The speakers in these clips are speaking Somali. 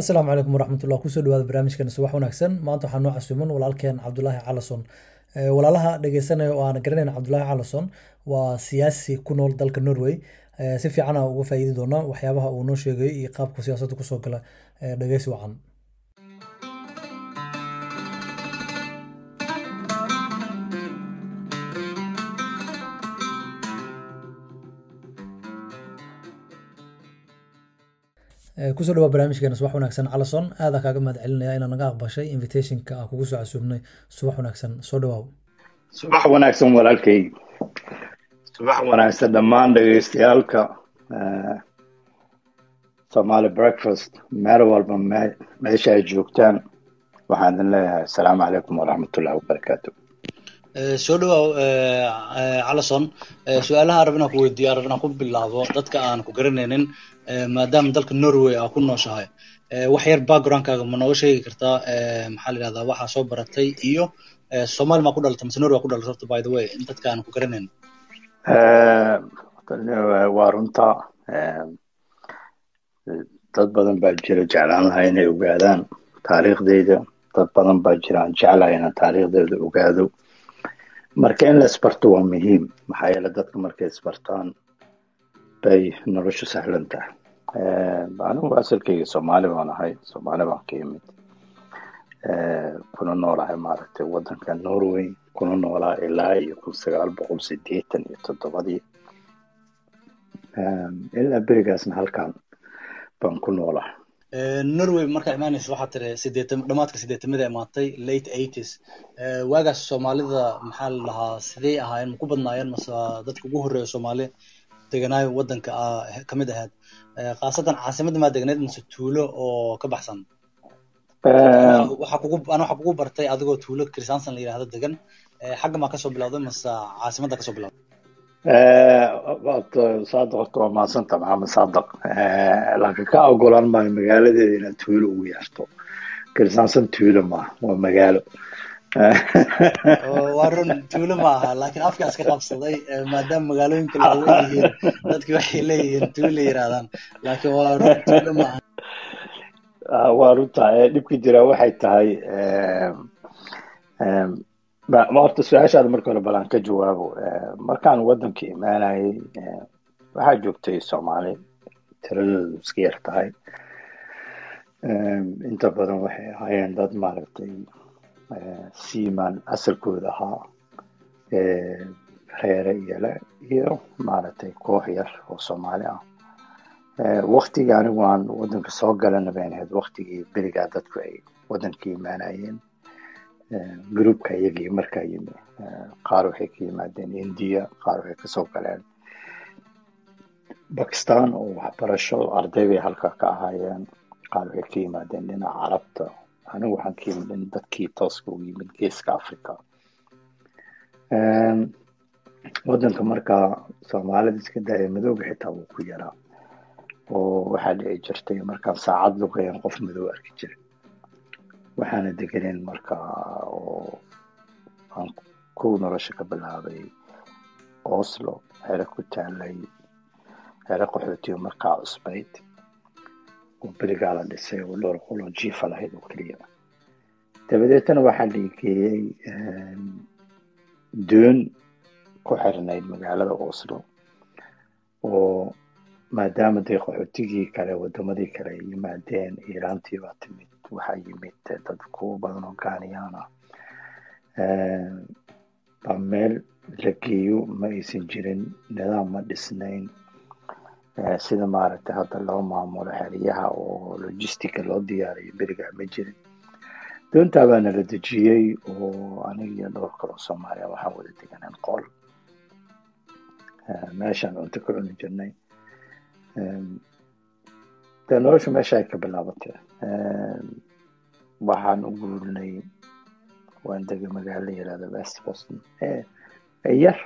asalaamu calaykum waraxmatullah ku soo dhawaada barnaamijkeena subax wanaagsan. Maanta waxaa noo casuuman walaalkeen cabdulaahi calason walaalaha dhegeysanaya oo aan garanayn cabdulaahi calason waa siyaasi ku nool dalka norway. Si fiican aan uga faa'iidi doonaa waxyaabaha uu noo sheegayo iyo qaabku siyaasadda ku soo gala. Dhegeysi wacan ku soo dhawaa barnaamijkeena subax wanaagsan calason aadaa kaaga mahad celinaya inaa naga aqbashay invitationka aan kugu soo casuubnay. Subax wanaagsan soo dhawaaw subax wanaagsan walaalkay. Subax wanaagsan dhammaan dhegeystayaalka somaali breakfast meel walba meesha ay joogtaan. Waxaan idin leeyahay asalaamu calaykum waraxmatullahi wabarakaatu soo dhawaaw calason su'aalaha rabinaan ku weydiiya rabinaan ku bilaabo dadka aan ku garanaynin maadaama dalka norway aa ku nooshahay. Wax yar backgroundkaaga ma nooga sheegi kartaa maxaa la yidhahdaa waxaa soo baratay iyo somaali maa ku dhalatay mise norway ku dhalatay horta by the way dadka aan ku garanayn waa runta dad badan baa jira jeclaan lahaa inay ogaadaan taariikhdeyda. Dad badan baa jira aan inaan taariikhdeeda ogaado marka in la isbarto waa muhiim. Maxaa yeele dadka markay isbartaan bay noloshu sahlan tahay. Anigu asalkeyga soomaali baan ahay soomaali baan ka yimid. Kuna noolahay maaragtay waddanka norway kuna noolaa ilaa iyo kun sagaal boqol sideetan iyo toddobadii. Ilaa berigaasna halkan baan ku noolaa norway markaa imaanaysa waxaa tiri sideetan dhamaadka sideetamada imaatay late eighties. Waagaas soomaalida maxaa la dhahaa sidey ahaayeen ma ku badnaayeen mase dadka ugu horreeya soomaali deganaayo waddanka ka mid ahayd. Khaasatan caasimadda maa degneed mase tuulo oo ka baxsan? Waxaa kugu ana waxaa kugu bartay adigoo tuulo kristansan la yidhahdo degan. Xagga maa ka soo bilawday mase caasimadda ka soo bilawday saadaq horta waa mahadsanta maxamed saadaq. Laakiin ka ogolaan maayo magaaladeeda inaad tuulo ugu yeerto. Kristansan tuulo maaha waa magaalo. Waa run tuulo ma aha laakiin afkaa iska qabsaday maadaama magaalooyinka laaweyn yihiin dadki waxay leeyihiin tuulo yirahdaan laakiin waa run tuulo ma aha. Waa runta dhibka jira waxay tahay horta su'aashaada marka hore balaan ka jawaabo markaan waddanka imaanayay waxaa joogtay soomaali tiradoodu iska yar tahay. Inta badan waxay ahaayeen dad maaragtay seaman asalkooda ahaa reere iyole iyo maaragtay koox yar oo soomaali ah. Waktigii anigu aan waddanka soo galana bayn ahayd waktigii berigaa dadku ay waddanka imaanayeen groupka iyagii markaa yimi qaar waxay ka yimaadeen india qaar waxay ka soo galeen. Bakistan oo waxbarasho arday bay halka ka ahaayeen qaar waxay ka yimaadeen dhinaca carabta. Anigu waxaan ka yimid dadkii tooska ugu yimid geeska africa waddanka markaa soomaalida iska daaya madooga xitaa wuu ku yaraa. Oo waxaa dhici jirtay markaan saacad luqayan qof madow arki jiray waxaana deganeen markaa oo aan kow nolosha ka bilaabay oslo xere ku taalay xere qaxootiyo markaa cusbayd. Oo berigaa dhisay oo dhowr qoloo jiifa lahayd oo keliya. Dabadeetana waxaa dhiigeeyey doon ku xirnayd magaalada oslo oo maadaama dee qaxootigii kale wadamadii kale yimaadeen iiraantii timid waxaa yimid dad kuwa badan oo gaaniyaan ah baa meel la geeyo ma aysan jirin nidaam ma dhisnayn sida maaragtay hadda loo maamulo xeriyaha oo logistica loo diyaariyo berigaa ma jirin doontaa baana la dejiyey oo aniga iyo dhowr kaloo soomaaliya waxaan wada deganaan qol meeshaan cunto ka cuni jirnay dee noloshu meesha ay ka bilaabatay waxaan u guurnay waan degay magaalo yirahda west boston yar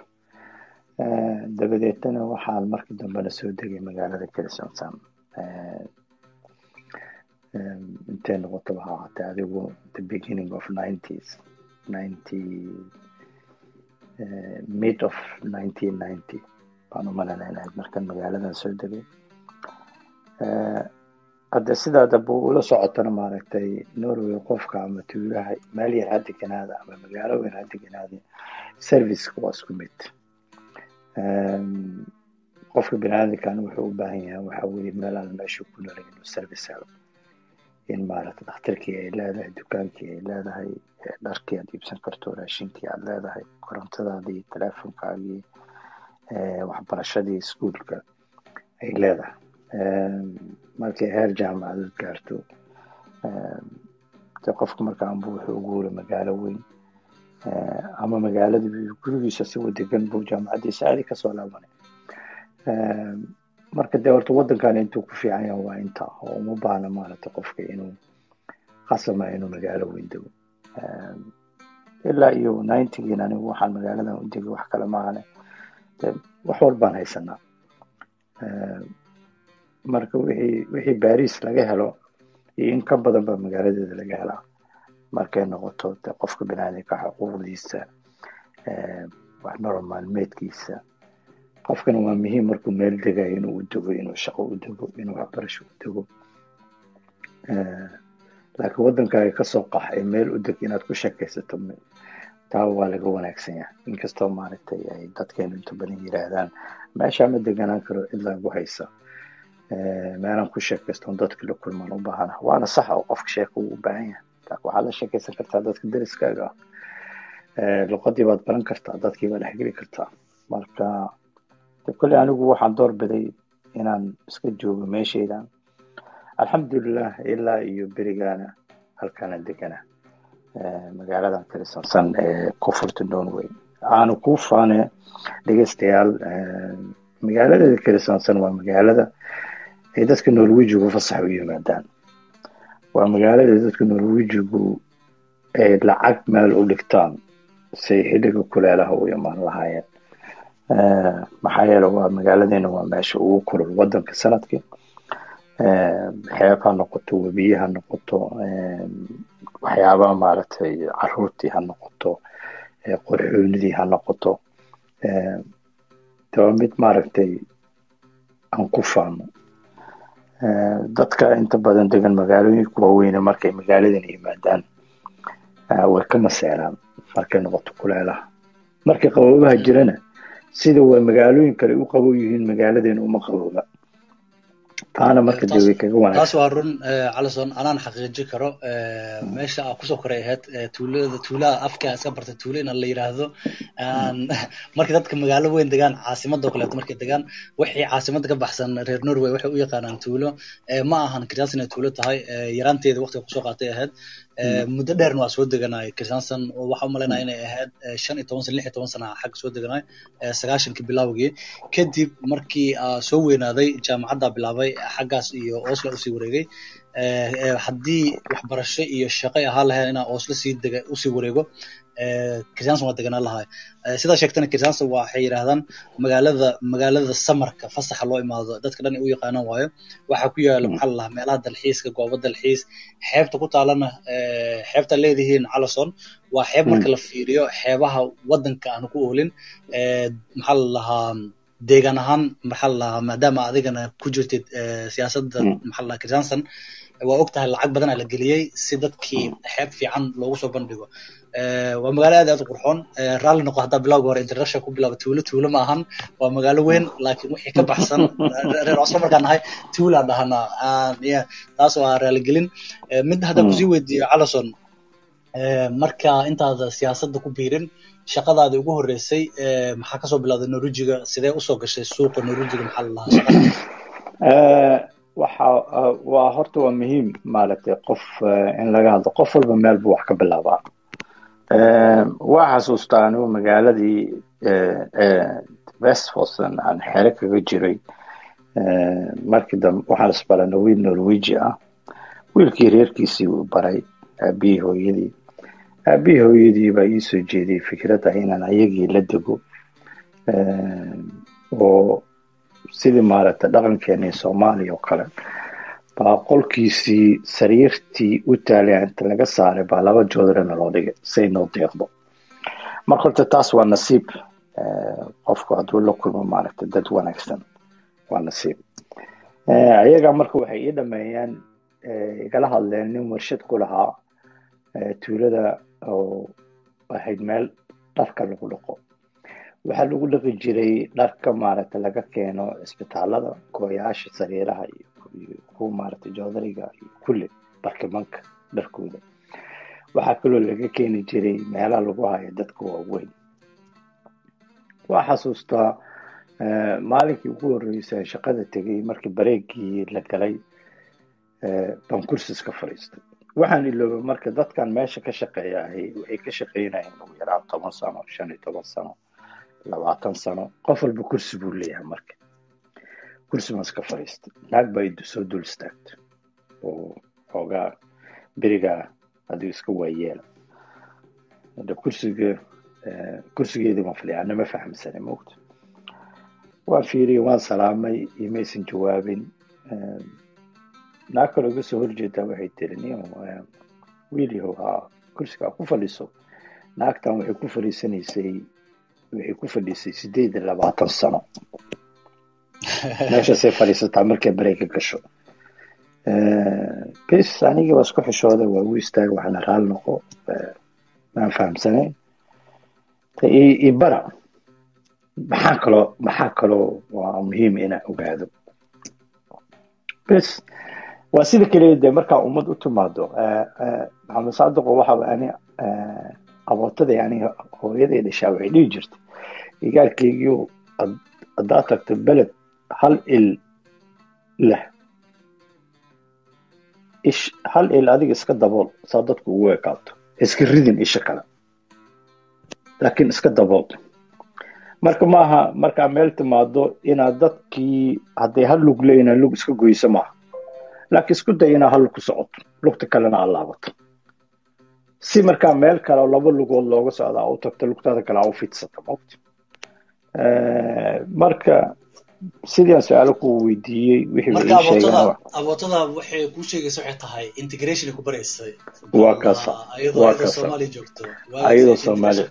dabadeetana waxaan markii dambena soo degay magaalada clisonson intay noqoto waxaa ahaatay adigu the beginning of nineties. Ninety mid of nineteen ninety. Baan u malanaynahay markaan magaaladan soo degay hadde sidaadaba ula socotana maaragtay norway qofka ama tuulaha meel yar ha deganaada ama magaalo weyn ha deganaada serviceka waa isku mid. Qofka biniaadamkana wuxuu u baahan yahay waxa weye meel aan meesha ku noolay inuu service helo. In maaragta dhakhtarkii ay leedahay dukaankii ay leedahay dharkii aad iibsan karto raashinkii aad leedahay korontadaadii teleefonkaagii waxbarashadii iskuolka ay leedahay markay heer jaamacadood gaarto de qofka marka amba wuxuu ugu magaalo weyn. Ama magaalada gurigiisa sigoo degan buu jaamacaddiisa aadi ka soo laabanay. Marka dee horta waddankan intuu ku fiican yahay waa inta oo uma baahna maaragta qofka inuu qasama inuu magaalo weyn dego. Ilaa iyo ninetygiin anigu waxaan magaaladan u degay wax kale maahane de wax walbaan haysanaa marka wixii wixii baris laga helo iyo in ka badan baa magaaladeeda laga helaa markay noqoto de qofka binaadamka xuquuqdiisa wax nolol maalmeedkiisa. Qofkana waa muhiim markuu meel degayo inuu dego inuu shaqo u dego inuu waxbarasho u dego. Laakiin waddankaaga ka soo qax ee meel u deg inaad ku sheekaysato taa waa laga wanaagsan yahay. Inkastoo maaragtay ay dadkeenu inta badan yiraahdaan meeshaa ma deganaan karo cid lagu haysa meelaan ku sheekaysto dadka la kulmaan u baahana. Waana sax oo qofka sheeka uu u baahan yahay. Waxaad la sheekaysan kartaa dadka dariskaaga ah luqadii baad baran kartaa dadkii baad dhexgeli kartaa. Marka kolley anigu waxaan door biday inaan iska joogo meeshaydan alxamdulilah ilaa iyo berigaana halkaana degana. Magaaladan kalisansan ee koonfurta norway aanu kuu faane dhegeystayaal magaaladeeda kalisansan waa magaalada ay dadka norwejigu fasax u yimaadaan waa magaalada dadka norwejigu ay lacag meel u dhigtaan say xilliga kuleelaha u imaan lahaayeen. Maxaa yeele waa magaaladeena waa meesha ugu kulul wadanka sannadkii. Xeeb ha noqoto webiye ha noqoto waxyaabaha maaragtay caruurtii ha noqoto qorxoonidii ha noqoto. De mid maaragtay aan ku faano dadka inta badan degan magaalooyinka waaweyne markay magaaladan yimaadaan way ka maseeraan markay noqoto kuleelaha markay qaboobaha jirana sida way magaalooyin kale u qabow yihiin magaaladeena uma qabooba taana marka way kaga wanaagsan taas waa run calison anaan xaqiijin karo. Meesha aa ku soo koray ahayd tuulada tuulaha afka iska bartay tuulo in la yiraahdo. Markii dadka magaalo weyn degaan caasimada oo kaleeto markay degaan wixii caasimada ka baxsan reer norway waxay u yaqaanaan tuulo. Ma ahan kirsansan inay tuulo tahay. Yaraanteeda waqtiga ku soo qaatay ahayd muddo dheerna waa soo deganay. Kirsansan waxa u malaynaya inay ahayd shan iyo toban sana lix iyo toban sana xagga soo deganay sagaashankii bilowgii kadib markii soo weynaaday jaamacadda bilaabay xaggaas iyo oslo u sii wareegay haddii waxbarasho iyo shaqay ahaa lahayn inaa oslo sii dega u sii wareego kirsanson waa deganaan lahay. Sidaa sheegtana kirsanson waxay yidhahdaan magaalada magaalada samarka fasaxa loo imaado dadka dhan ay u yaqaanaan waayo waxaa ku yaalla maxaa lalahaa meelaha dalxiiska goobo dalxiis xeebta ku taalana xeebta leedihiin calison waa xeeb marka la fiiriyo xeebaha wadanka aan ku oolin maxaa lalahaa deegaan ahaan maxaa lalahaa maadaama adigana ku jirtid siyaasadda maxaa lalahaa kirsanson waa og tahay lacag badan aa la geliyey si dadkii xeeb fiican loogu soo bandhigo waa magaalo aad aad u qurxoon raalli noqo haddaa bilowga hore international ku bilaaba tuulo tuulo ma ahan waa magaalo weyn laakiin wixii ka baxsan reer oslo markaan nahay tuulaan dhahanaa taas waa raaligelin mid haddaan ku sii weydiiyo calison marka intaada siyaasadda ku biirin shaqadaadi ugu horeysay maxaa ka soo bilowday norwejiga sidee u soo gashay suuqa norwejiga maxaa la lahaa waxa waa horta waa muhiim maaragtay qof in laga hadlo. Qof walba meel buu wax ka bilaabaa. Waa xasuustaa anigu magaaladii westfossen aan xere kaga jiray. Markii dambe waxaan isbarana wiil norweji ah wiilkii reerkiisii uu baray aabihii hooyadii. Aabihii hooyadii baa ii soo jeediyey fikradda inaan ayagii la dego. Oo sidii maaragtay dhaqankeenii soomaaliya oo kale. Baa qolkiisii sariirtii u taalay inta laga saaray baa laba joodarana loo dhigay say noo deeqdo. Marka horta taas waa nasiib qofku hadduu la kulmo maaragtay dad wanaagsan waa nasiib. Iyaga marka waxay ii dhameeyeen igala hadleen nin warshad ku lahaa tuulada oo ahayd meel dharka lagu dhaqo waxaa lagu dhaqi jiray dharka maaragta laga keeno isbitaalada gooyaasha sariiraha iyo kuwa maaragta joodariga iyo kulle barkimanka dharkooda. Waxaa kaloo laga keeni jiray meelaha lagu hayo dadka waaweyn. Waa xasuustaa maalinkii ugu horreysay shaqada tegay markii bareegii la galay baan kursiska waxaan iloobay marka dadkan meesha ka shaqeeya ahay waxay ka shaqeynayeen ugu yaraan toban sano shan iyo toban sano labaatan sano qof walba kursi buu leeyahay marka. Kursi baan iska fadhiistay naag baa soo dul istaagtay oo xoogaa berigaa adigu iska waayeela hada kursiga kursigeedii baan fadhiya anama fahamsanay mogta waan fiiriyey waan salaamay iyo maysan jawaabin naag kaloo iga soo horjeedaa waxay tiri niyo wiilyahow haa kursigaa ku fadhiso naagtan waxay ku fadhiisanaysay waxay ku fadhiisay sideed iyo labaatan sano meeshaasay fadhiisataa markay bareega gasho bis anigii waa isku xishooday waa ugu istaagay waxaana raali noqo maan fahamsanayn ibara maxaa kaloo maxaa kaloo waa muhiim inaan ogaado bis waa sida keliya dee markaa ummad u timaado maxamed saadiqo waxaa ani abootada yani hooyaday dhashaa waxay dhihi jirtay igaalkeygiio haddaad tagto beled hal il leh ish hal il adiga iska dabool saa dadku ugu ekaato iska ridin isha kale laakiin iska dabool marka maaha markaa meel timaado inaad dadkii hadday hal lug leeyihiin lug iska goyso maaha laakiin isku day inaad hal lug ku socoto lugta kalena aad si markaa meel kale oo laba lugood looga socda u tagto lugtaada kale u fidsato mogta marka sidaan su'aalo ku weydiiyey abootada waxay kuu sheegaysa waxay tahay integration ku baraysay waa kaasa. Waa ayadoo soomaaliya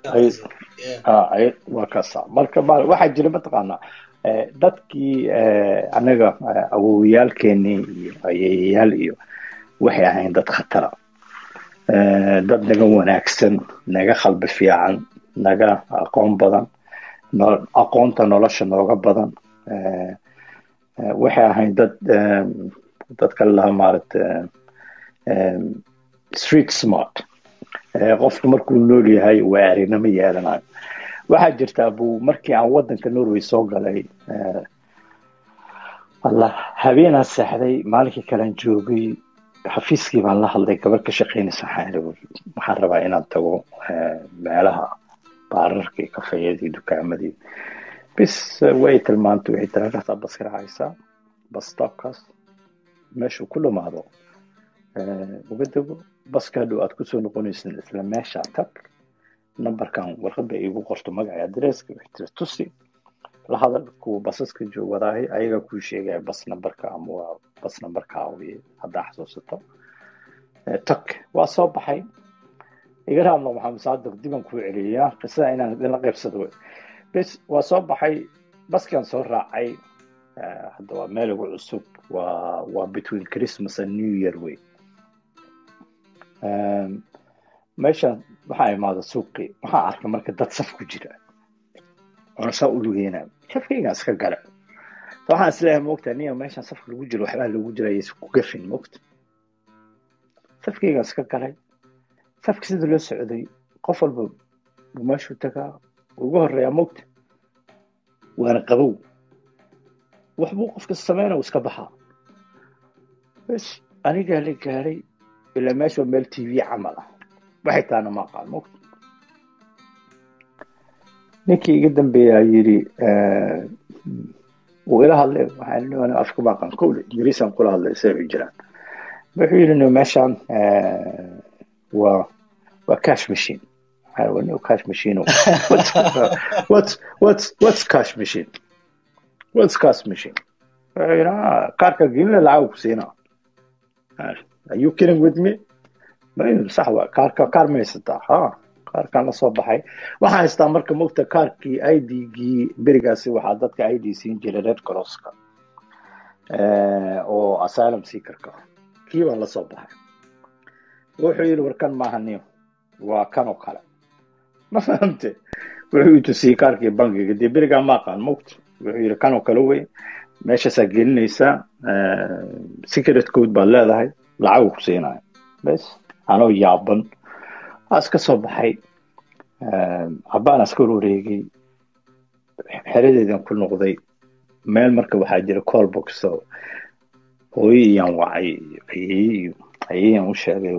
waa kaasa. Marka waxaa jira mataqaanaa dadkii anaga awowiyaalkeenii iyo ayeeyayaal iyo waxay ahayn dad khatara dad naga wanaagsan naga qalbi fiican naga aqoon badan aqoonta nolosha nooga badan. Waxay ahayn dad dadka laha maaragta street smart. Qofku markuu nool yahay waa arinimo yeelanayo. Waxaa jirta abu markii aan wadanka norway soo galay alla habeenaa seexday maalinkii kalean joogay xafiiskii baan la hadlay gabar ka shaqeynaysa waxaan rabaa inaan tago meelaha baararkii kafeeyadii dukaamadii bis way tilmaantay waxay tiri halkaasaa bas raacaysaa bas stopkaas meeshuu ku dhamaado uga dego baska hadhow aad ku soo noqonaysin isla meesha tag numberkan warqadda iigu qorto magaca adresska waxay tiri tusi. La hadal kuwa basaska joogwadaahay ayaga kuu sheegaya bas numberka ama waa bas numberka awiye haddaa xasuusato tag waa soo baxay iga raadno maxamed saadiq diban kuu celiyaa qisada inaan idinla qaybsado bes waa soo baxay baskan soo raacay hadda waa meel ugu cusub waa waa between christmas and new year way. meeshan waxaa imaada suuqii waxaa arkay marka dad saf ku jira oona saa u lugeyna safkayga iska gala waxaan is leeyahay moogta niya meeshan safka lagu jiro waxbaa lagu jiraya ku gafin moogta safkayga iska galay safka sida loo socday qof walba buu meeshuu tagaa ugu horeeyaa moogta waana qabow wax buu qofka sameynaya iska baxaa bes anigaa la gaaray ilaa meesha waa meel t v camal ah waxay taana ma aqaan moogta ninkii iga dambeeyaa yidhi wuu ila hadlay waxaan afka ma aqaan kowle ingiriisaan kula hadlay u jiraan wuxuu yidhi no meeshaan waa waa cash machine no cash machine what's, what's what's what's cash machine what's cash machine kaarka gelina lacag ku siinaa are you kidding with me? Sax waa kaarka kaar ma haysataa ha kaarkaan la soo baxay. Waxaan haystaa marka mogta kaarkii i d gii berigaasi waxaa dadka i d siin jiray red crosska oo asylum seekerka. Kii baan la soo baxay. Wuxuu yidhi warkan maaha niyo waa kan oo kale. Ma fahamte? Wuxuu i tusiyey kaarkii bankiga dee berigaa ma aqaan mogta wuxuu yidhi kan oo kale wey meeshaasaa gelinaysaa secret code baad leedahay lacag ku siinaya bes anoo yaaban waa iska soo baxay cabbaan iska wareegay xeradeedan ku noqday meel marka waxaa jira callbox oo hooyo iyaan wacay ayeyaan u sheegay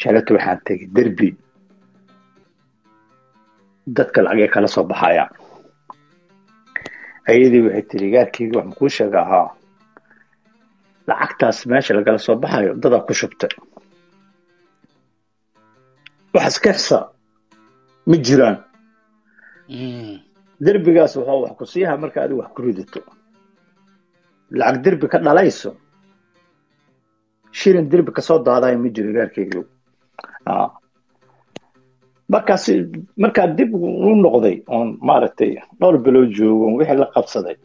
shalata waxaan tegay derbi. Dadka lacagay kala soo baxaya. Ayadii waxay tiri gaarkeyga wax makuu sheega ahaa lacagtaas meesha lagala soo baxayo dadaa ku shubtay wax iska xisa ma jiraan. Derbigaas waxaa wax ku siiha marka adiga wax ku ridato. Lacag derbi ka dhalayso shilin derbi ka soo daadayo ma jiro gaarkeyga markaas markaa dib u noqday oon maaragtay dhowr bilood joogo wixii la qabsaday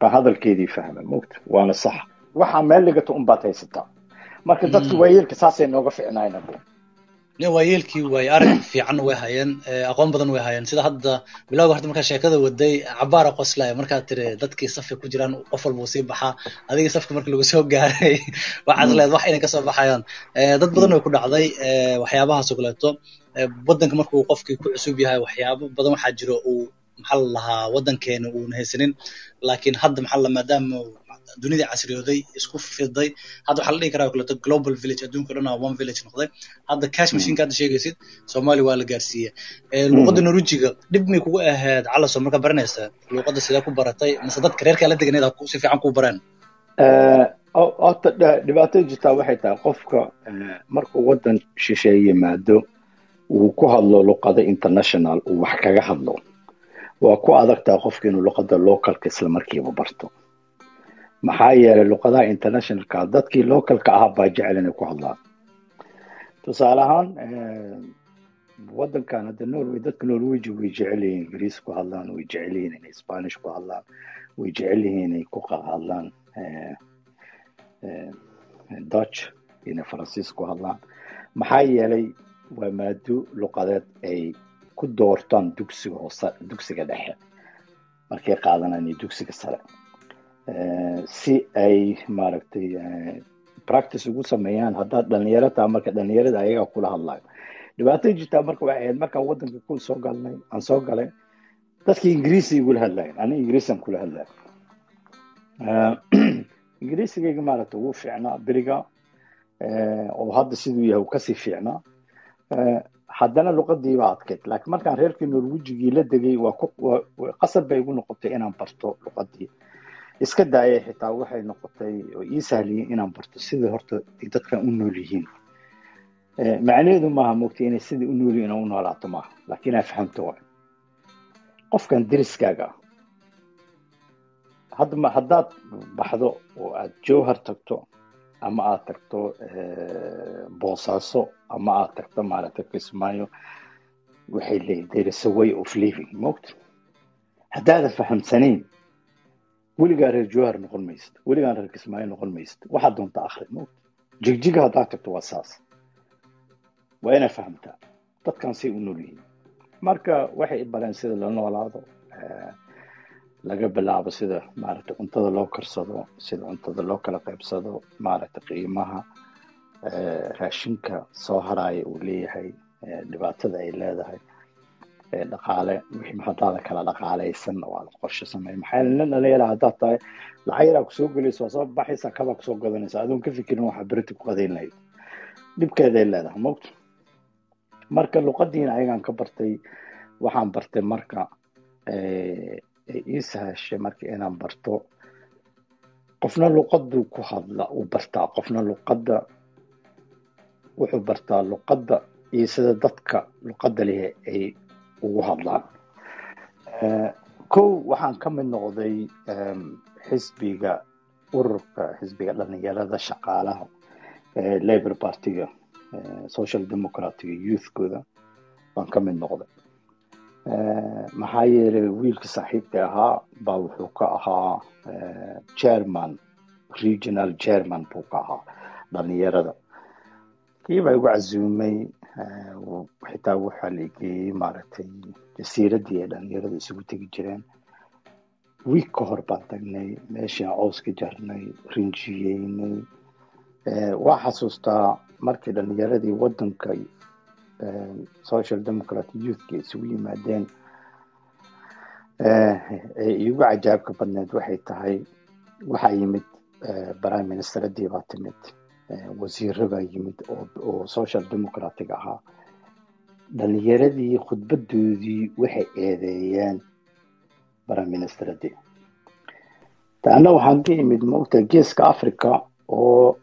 baan hadalkeedii fahmay mogta waana sax. Waxaa meel dhigato unbaad haysataa. Marka dadka waayeelka saasay nooga ficnaayna waayeelkii waay arag fiican way hayeen aqoon badan way hayeen. Sida hadda bilowga horta markaa sheekada waday cabaara qoslaya markaad tiri dadkii safka ku jiraan qof walba uu sii baxaa adigii safka marka lagu soo gaaray waxaad leed wax inay ka soo baxayaan. Dad badan way ku dhacday waxyaabahaas oo kaleeto waddanka markuu qofkii ku cusub yahay waxyaabo badan waxaa jiro uu maxaa la lahaa waddankeena uuna haysanin. Laakiin hadda maxaa la maadaama dunidii casriyooday isku fiday hadda waxaa la dhihi karaa kaleeto global village adduunka dhan one village noqday. Hadda cash machineka hadda sheegaysid soomaaliya waa la gaarsiiyey. Luuqadda norwejiga dhib may kugu ahayd calaso markaa baranaysa luuqadda sidee ku baratay? Mise dadka reerkaa la deganeed si fiican kuu bareen? Horta dhibaatada jirtaa waxay tahay qofka markuu waddan shisheeye yimaado uu ku hadlo luqada international uu wax kaga hadlo. Waa ku adagtaa qofka inuu luqada localka isla markiiba barto maxaa yeelay luqadaha internationalka dadkii localka ahaa baa jecel inay ku hadlaan. Tusaale ahaan waddankan hadda norway dadka norweji way jecel yihiin ingiriis ku hadlaan way jecel yihiin inay spanish ku hadlaan way jecel yihiin inay ku hadlaan dutch inay faransiis ku hadlaan. Maxaa yeelay waa maado luqadeed ay ku doortaan dugsiga hoose dugsiga dhexe. Markay qaadanaan iyo dugsiga sare si ay maaragtay practice ugu sameeyaan haddaad dhalinyaro taha marka dhalinyarada ayagaa kula hadlayo. Dhibaatada jirtaa marka waxay ahayd markaan waddanka ku soo galnay aan soo galay dadkii ingiriisi igula hadlayen ani ingiriisaan kula hadlayo ingiriisigayga maaragtay ugu fiicnaa beriga oo hadda siduu yahay uu ka sii fiicnaa. Haddana luqadii baa adkayd laakiin markaan reerkii norwejigii la degay waa qasab bay igu noqotay inaan barto luqadii iska daayay xitaa waxay noqotay oo ii sahliyeen inaan barto sida horta dadkan u nool yihiin. Macnaheedu maaha mogtay inay sida u nool yihiin u noolaato maaha laakiin inaa fahamto waay. Qofkan deriskaaga ah hadda haddaad baxdo oo aad jowhar tagto ama aad tagto boosaaso ama aad tagto maaragtay kismaayo waxay leeyihiin there is a way of living mogta haddaadan fahamsanayn weligaa reer jowhar noqon maysid. Weligaan reer kismaayo noqon maysid. Waxaad doontaa akhri. Mogta jigjiga haddaad tagto waa saas. Waa inaa fahamtaa. Dadkan say u nool yihiin. Marka waxay bareen sida la noolaado laga bilaabo sida maaragtay cuntada loo karsado sida cuntada loo kala qaybsado maaragtay qiimaha raashinka soo haraya uu leeyahay dhibaatada ay leedahay dhaqaale wixii haddaada kala dhaqaalaysan oo aad qorshe samey maxaa nin dhalinyara haddaad tahay? Lacag yaraa ku soo gelaysa waa soo baxaysa kabaa ku soo gadanaysa adoon ka fikirin waxaa berita ku qadayn lahayd dhibkeeday leedahay mogta marka luqadiina ayagaan ka bartay waxaan bartay marka ii sahashay marka inaan barto qofna luqaduu ku hadla uu bartaa. Qofna luqadda wuxuu bartaa luqadda iyo sida dadka luqadda leh ay ugu hadlaan kow waxaan ka mid noqday xisbiga ururka xisbiga dhalinyarada shaqaalaha labor partiga social democratica youthkooda baan ka mid noqday. Maxaa yeelay wiilka saaxiibka ahaa baa wuxuu ka ahaa chairman regional chairman buu ka ahaa dhalinyarada kii igu casuumay xitaa waxaa la geeyey maaragtay jasiiradii ay dhalinyarada isugu tegi jireen. Wiig ka hor baan tagnay meeshaan cows ka jarnay rinjiyeynay waa xasuustaa markii dhalinyaradii wadanka social democrat youthka isugu yimaadeen. Ee iigu cajaabka badneed waxay tahay waxaa yimid prime ministeradii baa timid wasiiro baa yimid oo social democratic ahaa dhalinyaradii khudbadoodii waxay eedeeyeen prime ministeradii taana waxaan ka imid maogta geeska africa oo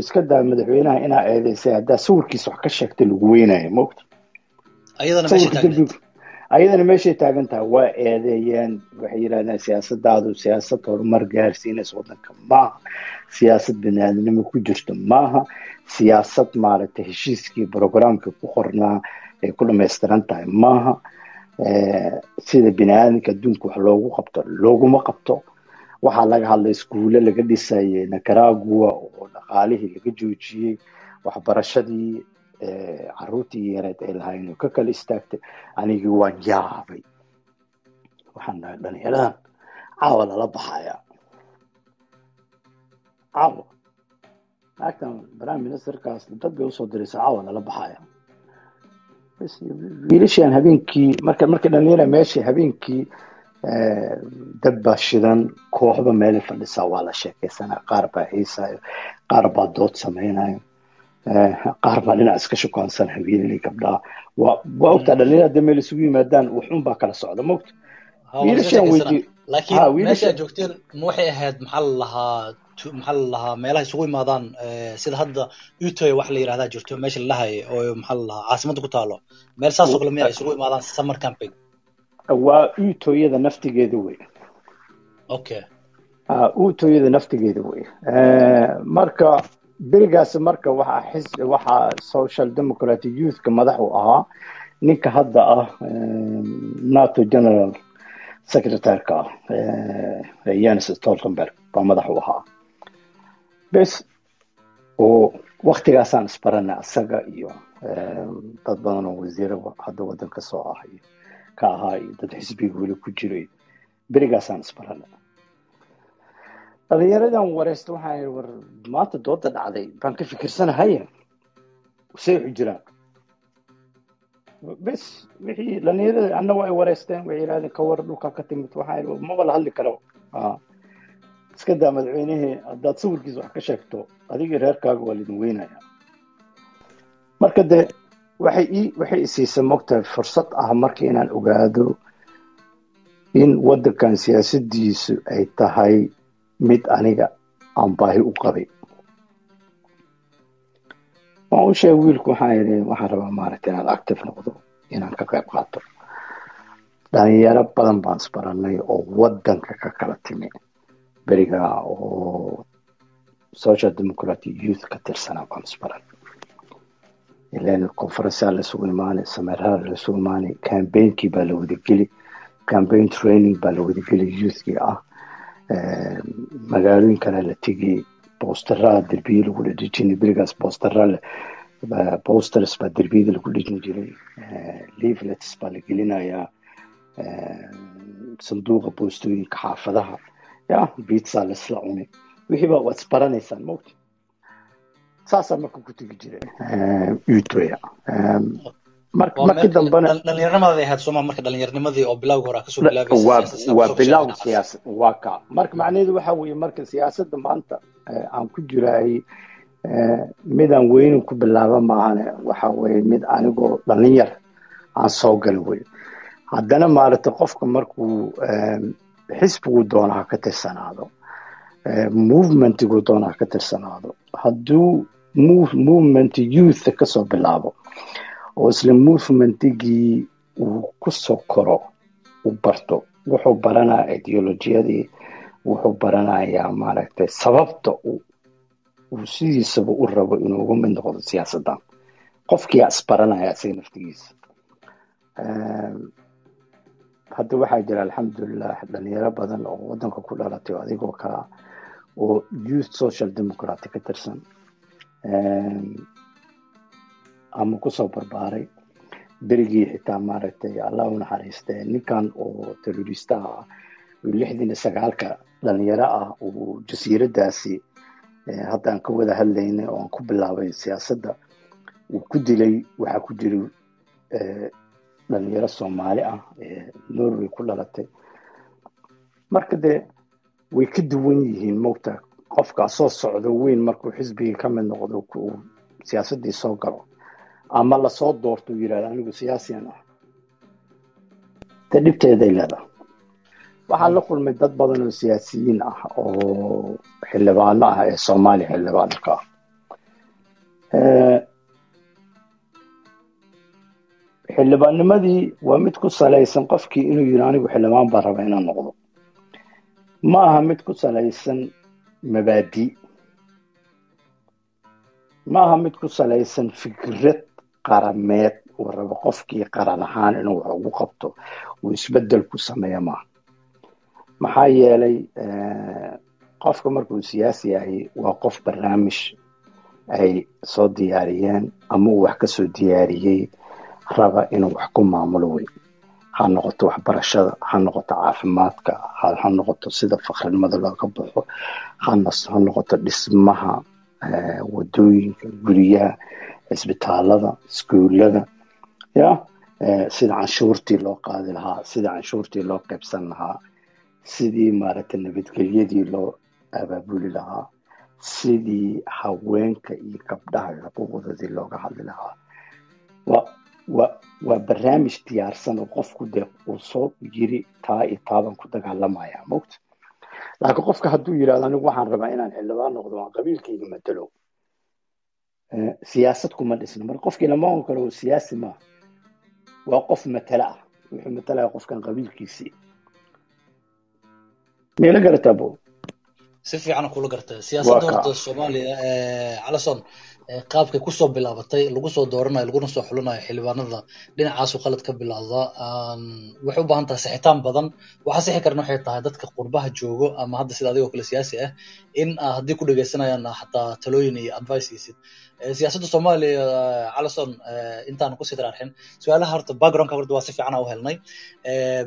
iska daa madaxweynaha inaa eedeysay haddaa sawirkiisa wax ka sheegtay lagu weynayo maogta ayadana meeshay taagan tahay waa eedeeyeen waxay yidhahdeen siyaasadaadu siyaasad horumar gaarsiinaysa wadanka maaha. Siyaasad baniaadnimo ku jirto maaha. Siyaasad maaragtay heshiiskii programka ku qornaa ay ku dhamaystiran tahay maaha. Sida biniaadamka adduunka wax loogu qabto looguma qabto. Waxaa laga hadlay iskuulle laga dhisayay nicaragua oo dhaqaalihii laga joojiyey waxbarashadii caruurtii yareed ay lahayn oo ka kala istaagtay anigii waan yaabay waxaan dhahay dhalinyaradan caawa lala baxaya caawa naagtan prime ministerkaas dad u soo diraysa caawa lala baxaya wiilashaan habeenkii marka markii dhalinyara meeshii habeenkii dab baa shidan kooxba meelay fadhisaa waa la sheekeysanaya qaar baa heesayo qaar baa dood sameynayo qaar baa dhinac iska shukaansan haweeney gabdhaha waa waa ogtaa dhalinyara hadda meel isugu yimaadaan waxun baa kala socda weydi laakiin meesha joogteen ma waxay ahayd maxaa la lahaa maxaa la lahaa meelaha isugu imaadaan sida hadda utoy wax la yirahdaa jirto meesha la lahay oo maxaa la lahaa caasimada ku taalo. Meel saas oo kale miya isugu imaadaan summer camping. Waa utoyada naftigeeda wey. Okay. Utoyada naftigeeda wey. Marka berigaas marka waxaa waxaa social democratic youthka madax u ahaa ninka hadda ah nato general secretareka ah yanis stoltenberg baa madax u ahaa. Bes oo waktigaasaan isbarana isaga iyo dad badan oo wasiiro hadda wadanka soo ah ka ahaa iyo dad xisbiga weli ku jiray berigaasaan isbarana dhalinyaradan wareysta waxaan war maanta dooda dhacday. Baan ka fikirsanahaye say waxu jiraan bes wixii dhalinyarada anna waa ay wareysteen waxay yidhahdeen ka war dhulkaa ka timid yidhi maba la hadli karo. Iska daa madaxweynihii haddaad sawirkiisa wax ka sheegto adigii reerkaaga waa laidin weynaya. Marka de waxay ii waxay isiisay mogtahay fursad ah marka inaan ogaado in wadankan siyaasadiisu ay tahay mid aniga aan baahi u qabay. Waan u sheegay wiilku waxaan yidhi waxaan rabaa maaragta inaan active noqdo inaan ka qayb qaato. Dhalinyaro badan baan isbaranay oo wadanka ka kala timi. Beriga oo social democratic youth ka tirsanaa campaign training baa la wadageli youthkii ah magaalooyinkana la tegay boosterada derbiye lagu dhejinay berigaas boosterale posters baa derbiyada lagu dhejin jiray leaflets baa la gelinayaa sanduuqa boostooyinka xaafadaha ya bitsa laisla cunay wixii baa waad isbaranaysaan mogta saasaa marka ku tegi jiray utoya markii dambena dhalinyaronimadaad ahayd sooma marka dhalinyaronimadii oo bilawga hore ka soo bilaabaysa waa bilow siyaasad waa ka. Marka macnaheedu waxa weeye marka siyaasadda maanta aan ku jiraay midaan weynin ku bilaaba maahane waxa weye mid anigoo dhalinyar aan soo gala wey haddana maaragtay qofka markuu xisbigu doona ha ka tirsanaado movementigu doona ha ka tirsanaado hadduu movement youth ka soo bilaabo oo isla movementigii uu ku soo koro u barto wuxuu baranaya ideolojiyadii wuxuu baranayaa maaragtay sababta uu sidiisaba u rabo inuu uga mid noqdo siyaasaddan qofkiyaa isbaranaya isaga naftigiisa. Hadda waxaa jira alxamdulilah dhalinyaro badan oo wadanka ku dhalatay oo adigoo kala oo youth social democrat ka tirsan ama ku soo barbaaray berigii xitaa maaragtay allah u naxariiste ninkan oo terroristaha ah lixdan sagaalka dhalinyaro ah uu jasiiradaasi hadda aan ka wada hadlaynay oo aan ku bilaabay siyaasadda uu ku dilay waxaa ku jira dhalinyaro soomaali ah ee norway ku dhalatay marka dee way ka duwan yihiin mogta qofkaa soo socdo weyn markuu xisbigii ka mid noqdo uu siyaasaddii soo galo ama la soo doorto uu yidhahdo anigu siyaasiyan ah dee dhibteeday leedahay waxaan la kulmay dad badan oo siyaasiyiin ah oo xildhibaano ah ee soomaaliya xildhibaano ka. Ah xildhibaannimadii waa mid ku salaysan qofkii inuu yidhi anigu xildhibaan baan raba inaan noqdo. Ma aha mid ku salaysan mabaadi ma aha mid ku salaysan fikrad qarameed uu rabo qofkii qaran ahaan inuu wax ugu qabto uu isbeddel ku sameeya maaha maxaa yeelay qofka markuu siyaasi yahay waa qof barnaamij ay soo diyaariyeen ama uu wax ka soo diyaariyey raba inuu wax ku maamulo wey ha noqoto waxbarashada ha noqoto caafimaadka ha noqoto sida fakrinimada looga baxo ha noqoto dhismaha waddooyinka guryaha cisbitaalada iskuulada ya sida canshuurtii loo qaadi lahaa sida canshuurtii loo qaybsan lahaa sidii maaragtay nabadgelyadii loo abaabuli lahaa sidii haweenka iyo gabdhaha xuquuqdoodii looga hadli lahaa. Wa waa barnaamij diyaarsan oo qofku dee uu soo yiri taa iyo taaban ku dagaalamaya. Mogta laakiin qofka hadduu yidhahdo anigu waxaan rabaa inaan xildhibaan noqdo aan qabiilkayga matalo siyaasad kuma dhisna marka qofkii lama oon karo siyaasi maaha waa qof matala ah. Wuxuu matalaya qofkan qabiilkiisii. Meela garataa bo si fiican kula gartay siyaasadda horta soomaaliya calason qaabkay ku soo bilaabatay lagu soo dooranayo laguna soo xulinayo xildhibaanada dhinacaasu qalad ka bilowda waxay u baahan tahay sixitaan badan. Waxaa sixi karna waxay tahay dadka qurbaha joogo ama hadda sida adigoo kale siyaasi ah in haddii ku dhegeysanayaan xataa talooyin iyo advice isid siyaasadda soomaaliya calason intaan ku sii taraarxin su'aalaha horta backgroundka horta waa si fiican u helnay.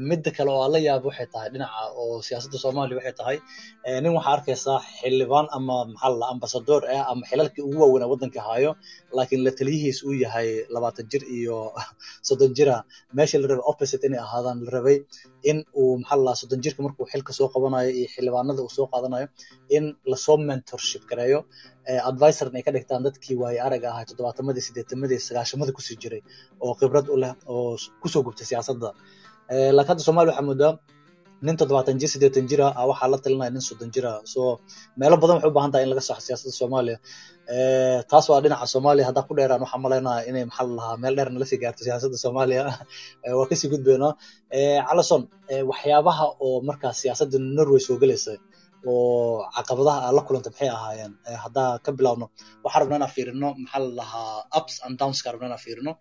Midda kale oo aan la yaabo waxay tahay dhinaca oo siyaasadda soomaaliya waxay tahay nin waxaa arkaysaa xildhibaan ama maxaa ambasador ah ama xilalkii ugu waaweynaa waddanka hayo laakiin la taliyihiis uu yahay labaatan jir iyo soddon jira. Meesha la rabay opposite inay ahaadaan la rabay in uu maxaa la soddon jirka markuu xilka soo qabanayo iyo xildhibaanada uu soo qaadanayo in la soo mentorship gareeyo. Advisorn ay ka dhigtaan dadkii waaye araga ahaa toddobaatamadi sideetamadii sagaashamadii ku sii jiray oo khibrad u leh oo ku soo gubtay siyaasadda. Laakiin hadda soomaaliya waxaa moodaa nin toddobaatan jir siddeetan jira ah waxaa la talinaya nin soddon jira so meelo badan waxay u baahan tahay in laga saxo siyaasadda soomaaliya. Taas waa dhinaca soomaaliya. Haddaa ku dheeraan waxaa malaynaya inay maxaa lahaa. Meel dheer nala sii gaarto siyaasadda soomaaliya. Waa ka sii gudbeynaa calason waxyaabaha oo markaas siyaasadda norway soo gelaysa oo caqabadaha aad la kulanta maxay ahaayeen? Haddaa ka bilaabno waxaa rabnaa inaan fiirino maxaa la lahaa ups and downska rabnaa inaan fiirino.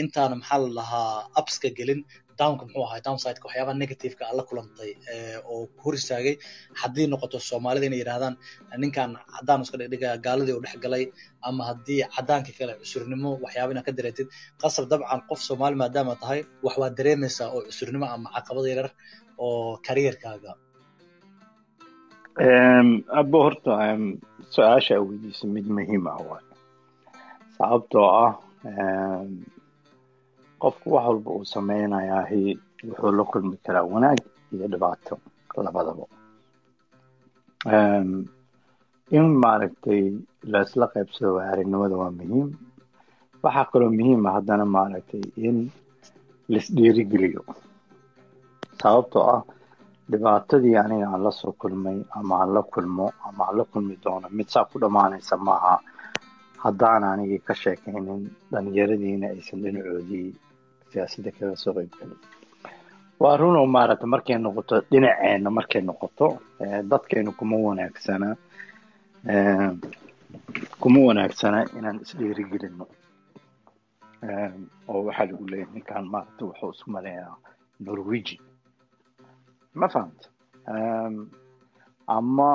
Intaana maxaa la lahaa upska gelin downka muxuu ahaa downsideka waxyaabaha negativeka aad la kulantay oo hor istaagay. Haddii noqoto soomaalida inay yidhahdaan ninkan caddaan iska dhigdhiga gaaladii uu dhex galay ama haddii caddaanka kale cusurnimo waxyaaba inaad ka dareetid qasab dabcan qof soomaali maadaama tahay wax waad dareemaysaa oo cusurnimo ama caqabada yarar oo kariyerkaaga abo horta su'aasha weydiisa mid muhiim ah waay. Sababtoo ah qofku wax walba uu samaynayahi wuxuu la kulmi karaa wanaag iyo dhibaato labadaba. In maaragtay laisla qaybsado waarinimada waa muhiim. Waxaa kaloo muhiim ah haddana maaragtay in laisdhiirigeliyo sababtoo ah dhibaatadii aniga aan la soo kulmay ama aan la kulmo ama aan la kulmi doono mid saa ku dhammaanaysa maaha. Haddaan anigii ka sheekaynin dhalinyaradiina aysan dhinacoodii siyaasadda kaga soo qayb gelin waa run oo maaragta markay noqoto dhinaceena markay noqoto dadkeenu kuma wanaagsana kuma wanaagsana inaan isdhiirigelino oo waxaa lagu leeyahay ninkaan maaragta wuxuu isku maleeyaa norwegian. Ma fahamta ama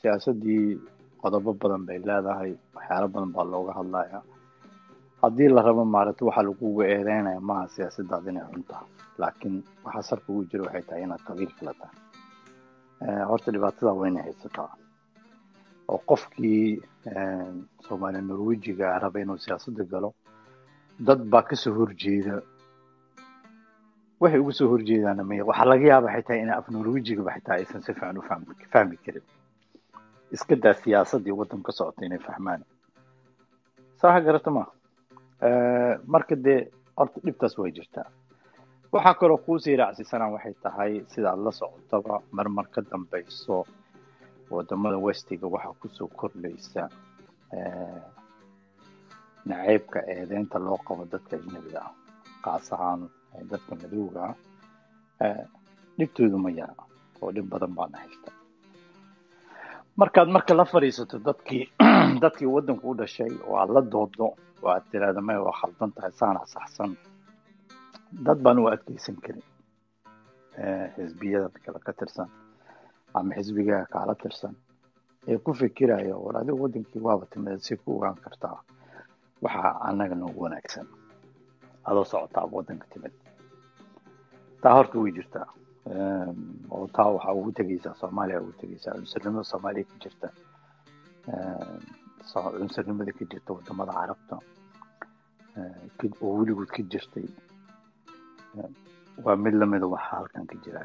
siyaasaddii qodobo badan bay leedahay waxyaalo badan baa looga hadlaya haddii la rabo maaragta waxaa laguga eedeynaya maaha siyaasaddaad inay cunta laakiin waxaa sarka ugu jira waxay tahay inaad qabiil kala tahay horta dhibaatada wayna haysataa. Oo qofkii soomaaliya norwejiga raba inuu siyaasadda galo dad baa ka soo horjeeda waxay uga soo horjeedaana maya waxaa laga yaaba xitaa in af norwejigaba xitaa aysan si fiican u fahmi karin. Iska daa siyaasaddii waddanka ka socota inay fahmaan. Saa garata ma marka dee horta dhibtaas way jirtaa. Waxaa kaloo kuusii raacsisanaa waxay tahay sidaad la socotaba marmar ka dambayso waddamada westiga waxaa ku soo kordhaysa naceybka eedeynta loo qabo dadka ajnabiga ah kaas ahaan dadka madowga ah dhibtoodu ma yara oo dhib badan baana haysta markaad marka la fadhiisato dadkii dadkii waddanku u dhashay oo aad la doodo oo aad tiraahdo maya waa khaldan tahay saana saxsan. Dad baan u adkeysan karin xisbiyada kale ka tirsan ama xisbigaa kaala tirsan. Ee ku fikiraya war adigu waddankii waaba timida si ku ogaan kartaa waxaa annaga noogu wanaagsan. Adoo socotaa waddanka timid. Taa horta way jirtaa oo taa waxaa ugu tegeysaa soomaaliya ugu tegeysaa cunsurnimada soomaaliya ka jirta cunsurnimada ka jirta waddamada carabta oo weligood ka jirtay waa mid lamida waxaa halkan ka jira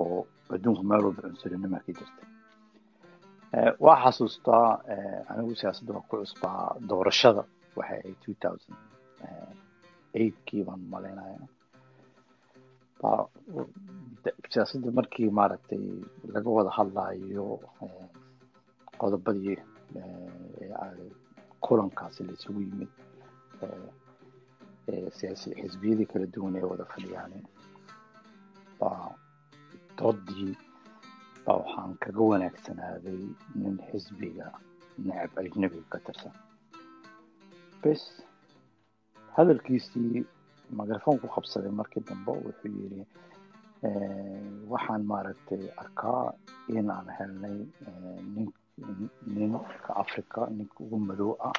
oo adduunku meel walba cunsurnima ka jirta waa xasuustaa anigu siyaasadda waa ku cusbaa doorashada waxay ahayd two thousand eightkii baan malaynaya siyaasadda markii maaragtay laga wada hadlayo qodobadii kulankaasi la isugu yimid xisbiyadii kala duwan ee wada fadhiyaan baa doodii baa waxaan kaga wanaagsanaaday nin xisbiga necab ajnabiga ka tirsan bes hadalkiisii mikrafoonku qabsaday markii dambe wuxuu yidhi waxaan maaragtay arkaa in aan helnay nin ninka africa ninka ugu madow ah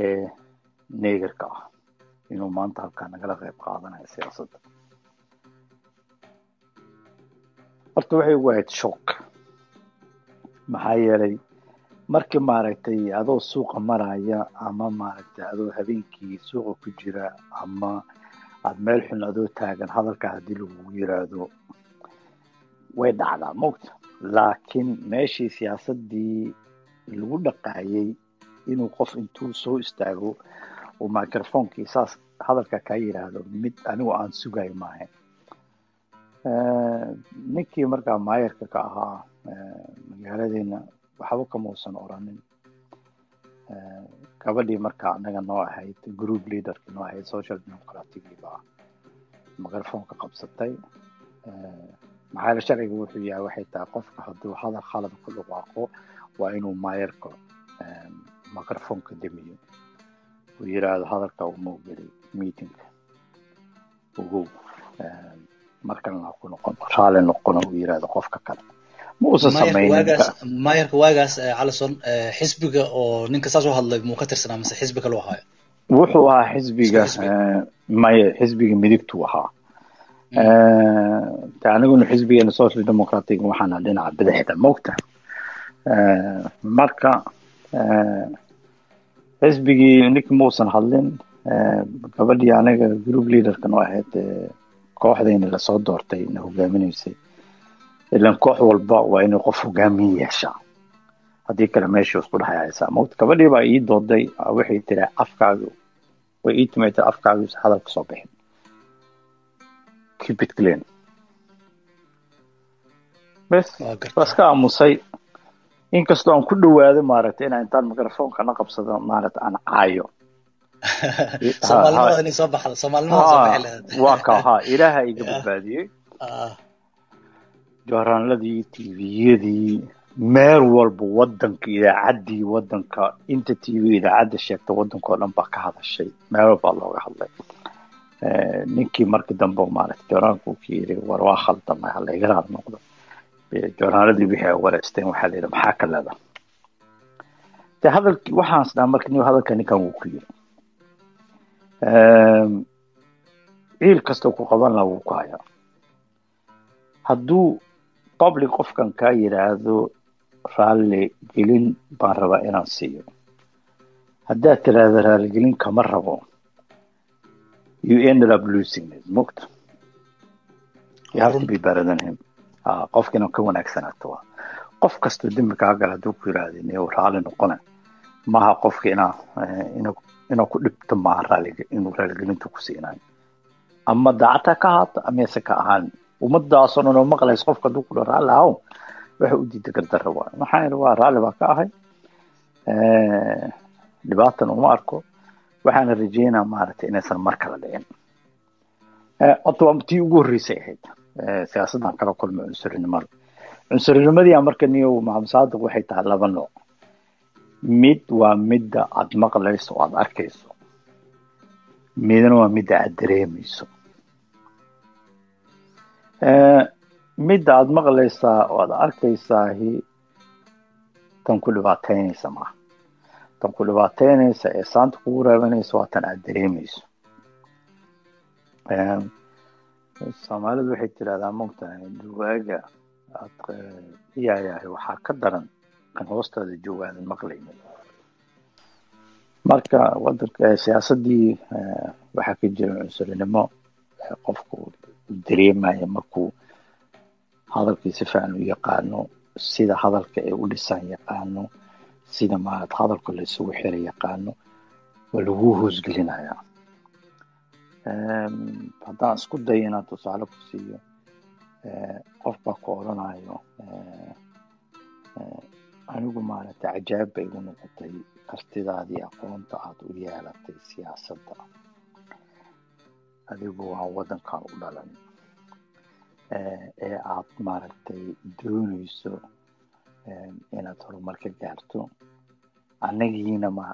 ee negerka ah inuu maanta halkaa nagala qayb qaadanayo siyaasadda horta waxay ugu ahayd shock maxaa yeelay markii maaragtay adoo suuqa maraya ama maaragtay adoo habeenkii suuqa ku jira ama aada meel xun adoo taagan hadalkaa haddii lagugu yiraahdo way dhacdaa mogta laakiin meeshii siyaasaddii lagu dhaqaayay inuu qof intuu soo istaago uu microphonekii saas hadalka kaa yiraahdo mid anigu aan sugayo maahayn ninkii markaa maayarka ka ahaa magaaladeena waxba kama oranin. Gabadhii markaa anaga noo ahayd group leaderki noo ahayd social democraticii baa microphoneka qabsatay maxaa yeele sharciga wuxuu yahay waxay tahay qofka hadduu hadal khalad ku dhawaaqo waa inuu maayarka microphoneka demiyo uu yiraahdo hadalka uma ogeli meetingka. Ogow markalena ku noqon raali noqon uu yiraahdo qofka kale. Ma uusan samaynin maayarka waagaas calison xisbiga oo ninka saas u hadlay muu ka tirsanaa mise xisbi kaluu ahaayo wuxuu ahaa xisbiga maya xisbiga midigtuu ahaa aniguna xisbigeena social democratic waxaana dhinaca bidixda mogta. Marka xisbigii ninki muusan hadlin gabadhii aniga group leaderka noo ahayd kooxdayna la soo doortay na hogaaminaysay. Ilan koox walba waa inay qof hogaamiye yeeshaa haddii kale meeshii isku dhexyaysaa mogta. Gabadhii baa ii dooday waxay tiri afkaagu way ii timaytay afkaagu hadal ka soo bixin it clean. Bes waa iska aamusay. Inkastoo aan ku dhawaado maaragtay inaan intaan microfonka na qabsado maaragta aan caayo. Waa ka ha. Ilaaha iga badbaadiyey. Jooraaladii tviyadii meel walba wadanka idaacaddii wadanka inta tv idaacadda sheegta wadanka oo dhan baa ka hadashay. Meel walbaa looga hadlay ninkii markii dambe maaragtay joornaalku ku yiri war waa khaldamay ha layga raad noqdo. Joornaaladii wixii ay wareysteen waxaa la yidhi maxaa ka leeda de hadalkii waxaans dhaha marka nin hadalka ninkan wuu ku yiri ciil kastoo ku qaban wuu ku hayaa. Hadduu public qofkan kaa yidhaahdo raalli gelin baan rabaa inaan siiyo. Haddaad tiraahdo raaligelin kama rabo you ended up losing mogta you have to be better than him. Qofka inaan ka wanaagsanaato waa qof kastoo dembi kaa gala hadduu ku yidhaahdo niyow raalli noqona. Maaha qofka inaa inaa ku dhibto maaha raallig inuu raaligelinta ku siinayo ama daacata ka ahaato amase ka ahaan. Ummadaasoo dhan oo maqlaysa qofka hadduu ku dha raalli ahow waxa u diida gardarra waa maxaa yidhi waa raalli baa ka ahay? Dhibaatan uma arko waxaana rajeynaa maaragtay inaysan mar kala dhicin horta waa tii ugu horreysay ahayd. Siyaasaddan kala kulmay cunsurinimada cunsurinimadii marka niyow maxamed saadiq waxay tahay laba nooc. Mid waa midda aad maqlayso o aad arkayso. Midna waa midda aad dareemayso. Midda aad maqlaysaa oo aad arkaysaahi tan ku dhibaateynaysa maaha tan ku dhibaateynaysa ee saanta kugu raabanaysa waa tan aad dareemayso soomaalidu waxay tirahdaa mogtahay duwaaga aad ciyaayahay waxaa ka daran kan hoostaada joogaadan maqlaynin marka wadanka siyaasadii waxaa ka jira cunsurinimo qofku dareemaya markuu hadalkii si fiican u yaqaano sida hadalka ay u dhisan yaqaano sida maarad hadalka la isugu xira yaqaano waa lagu hoosgelinayaa haddaan isku dayo inaan tusaale ku siiyo qof baa ku odrhanayo anigu maaragtay cajaab bay igu noqotay kartidaadii aqoonta aad u yeelatay siyaasadda. Adigu waa waddankan u dhalan. Ee aad maaragtay doonayso inaad horumar ka gaarto annagiina ma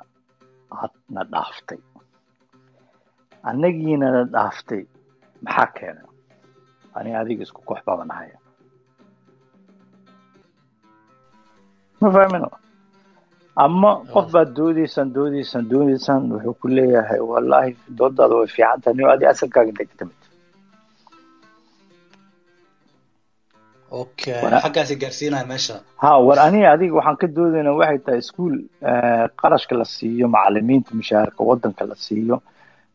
aadna dhaaftay annagiina na dhaaftay maxaa keena? Ani adiga isku koox babanahaya ma fahmino ama qof baad doodaysaan doodaysaan doodaysaan wuxuu ku leeyahay wallahi doodaada way fiican tahay nin adi asalkaaga okay xaggaasi gaarsiinaya meesha. Ha war aniga adiga waxaan ka doodaynaa waxay tahay iskuol qarashka la siiyo macalimiinta mushaharka waddanka la siiyo.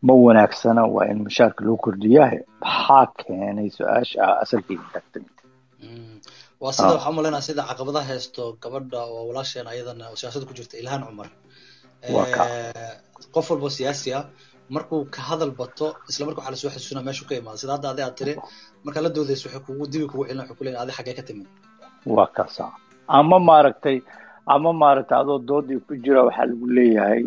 Ma wanaagsana waa in mushaharka loo kordhiyahe maxaa keenay su'aasha ah asalkayga degtamid waa sida waxaa u malaynaya sida caqabadaha haysto gabadha oo walaasheen ayadana oo siyaasadda ku jirta ilhaan cumar. Qof walbo siyaasi ah markuu ka hadal bato isla marka waxaa la soo xasuusina meeshu ka imaada sida hadda adi aad tiri markaa la doodayso waxay kugu dibi kugu celina waxay kuleeyahay adi xaggee ka timid waa kaasa ama maaragtay ama maaragtay adoo doodii ku jira waxaa lagu leeyahay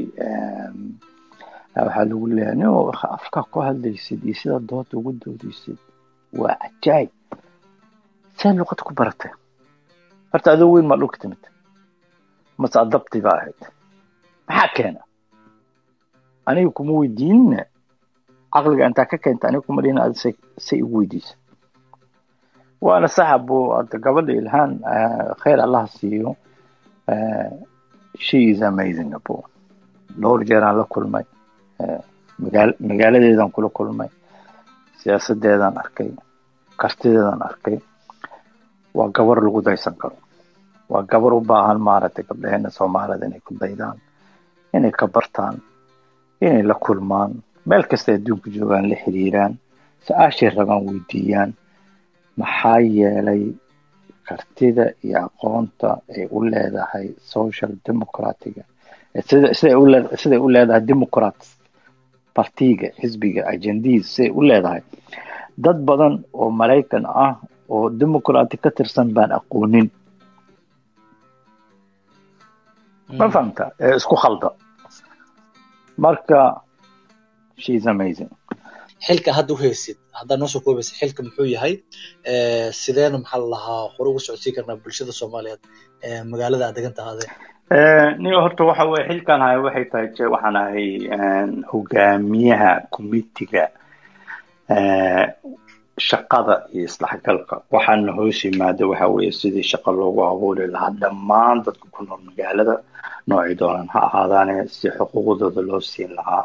waxaa lagu leeyahay nin afkaa ku hadlaysid iyo sida dooda ugu doodaysid waa cajaayib see luqada ku baratay? Horta adoo weyn maa dhulka timid mase adabti ba ahayd. Maxaa keena aniga kuma weydiinina caqliga intaa ka keenta aniga kuma dhihin adi say igu weydiisa. Waana saxabo hadda gabadha ilhaan khayr allaha siiyo she is amazing abo dhowr jeeraan la kulmay magaal magaaladeedaan kula kulmay siyaasadeedaan arkay kartideedaan arkay. Waa gabar lagu daysan karo. Waa gabar u baahan maaragtay gabdhaheena soomaalida inay ku daydaan inay ka bartaan inay la kulmaan. Meel kasta adduunka joogaan la xiriiraan su'aashay rabaan weydiiyaan. Maxaa yeelay kartida iyo aqoonta ay u leedahay social democratiga siday u leedahay democrat partiga xisbiga agendiis siday u leedahay. Dad badan oo maraykan ah oo democratic ka tirsan baan aqoonin. Ma fahamta ee isku khalda marka xilka hadda u haysid haddaa noo soo koobaysa xilka muxuu yahay? Sideena maxaa la lahaa? Hore ugu socodsiin karnaa bulshada soomaaliyeed magaalada aad degan tahaade niyo horta waxa weye xilkan haya waxay tahay je waxaan ahay hogaamiyaha committiga shaqada iyo isdhexgalka waxaana hoos yimaada waxa weeye sidii shaqo loogu abuuri lahaa dhammaan dadka ku nool magaalada. Noocii doonan ha ahaadaane si xuquuqdooda loo siin lahaa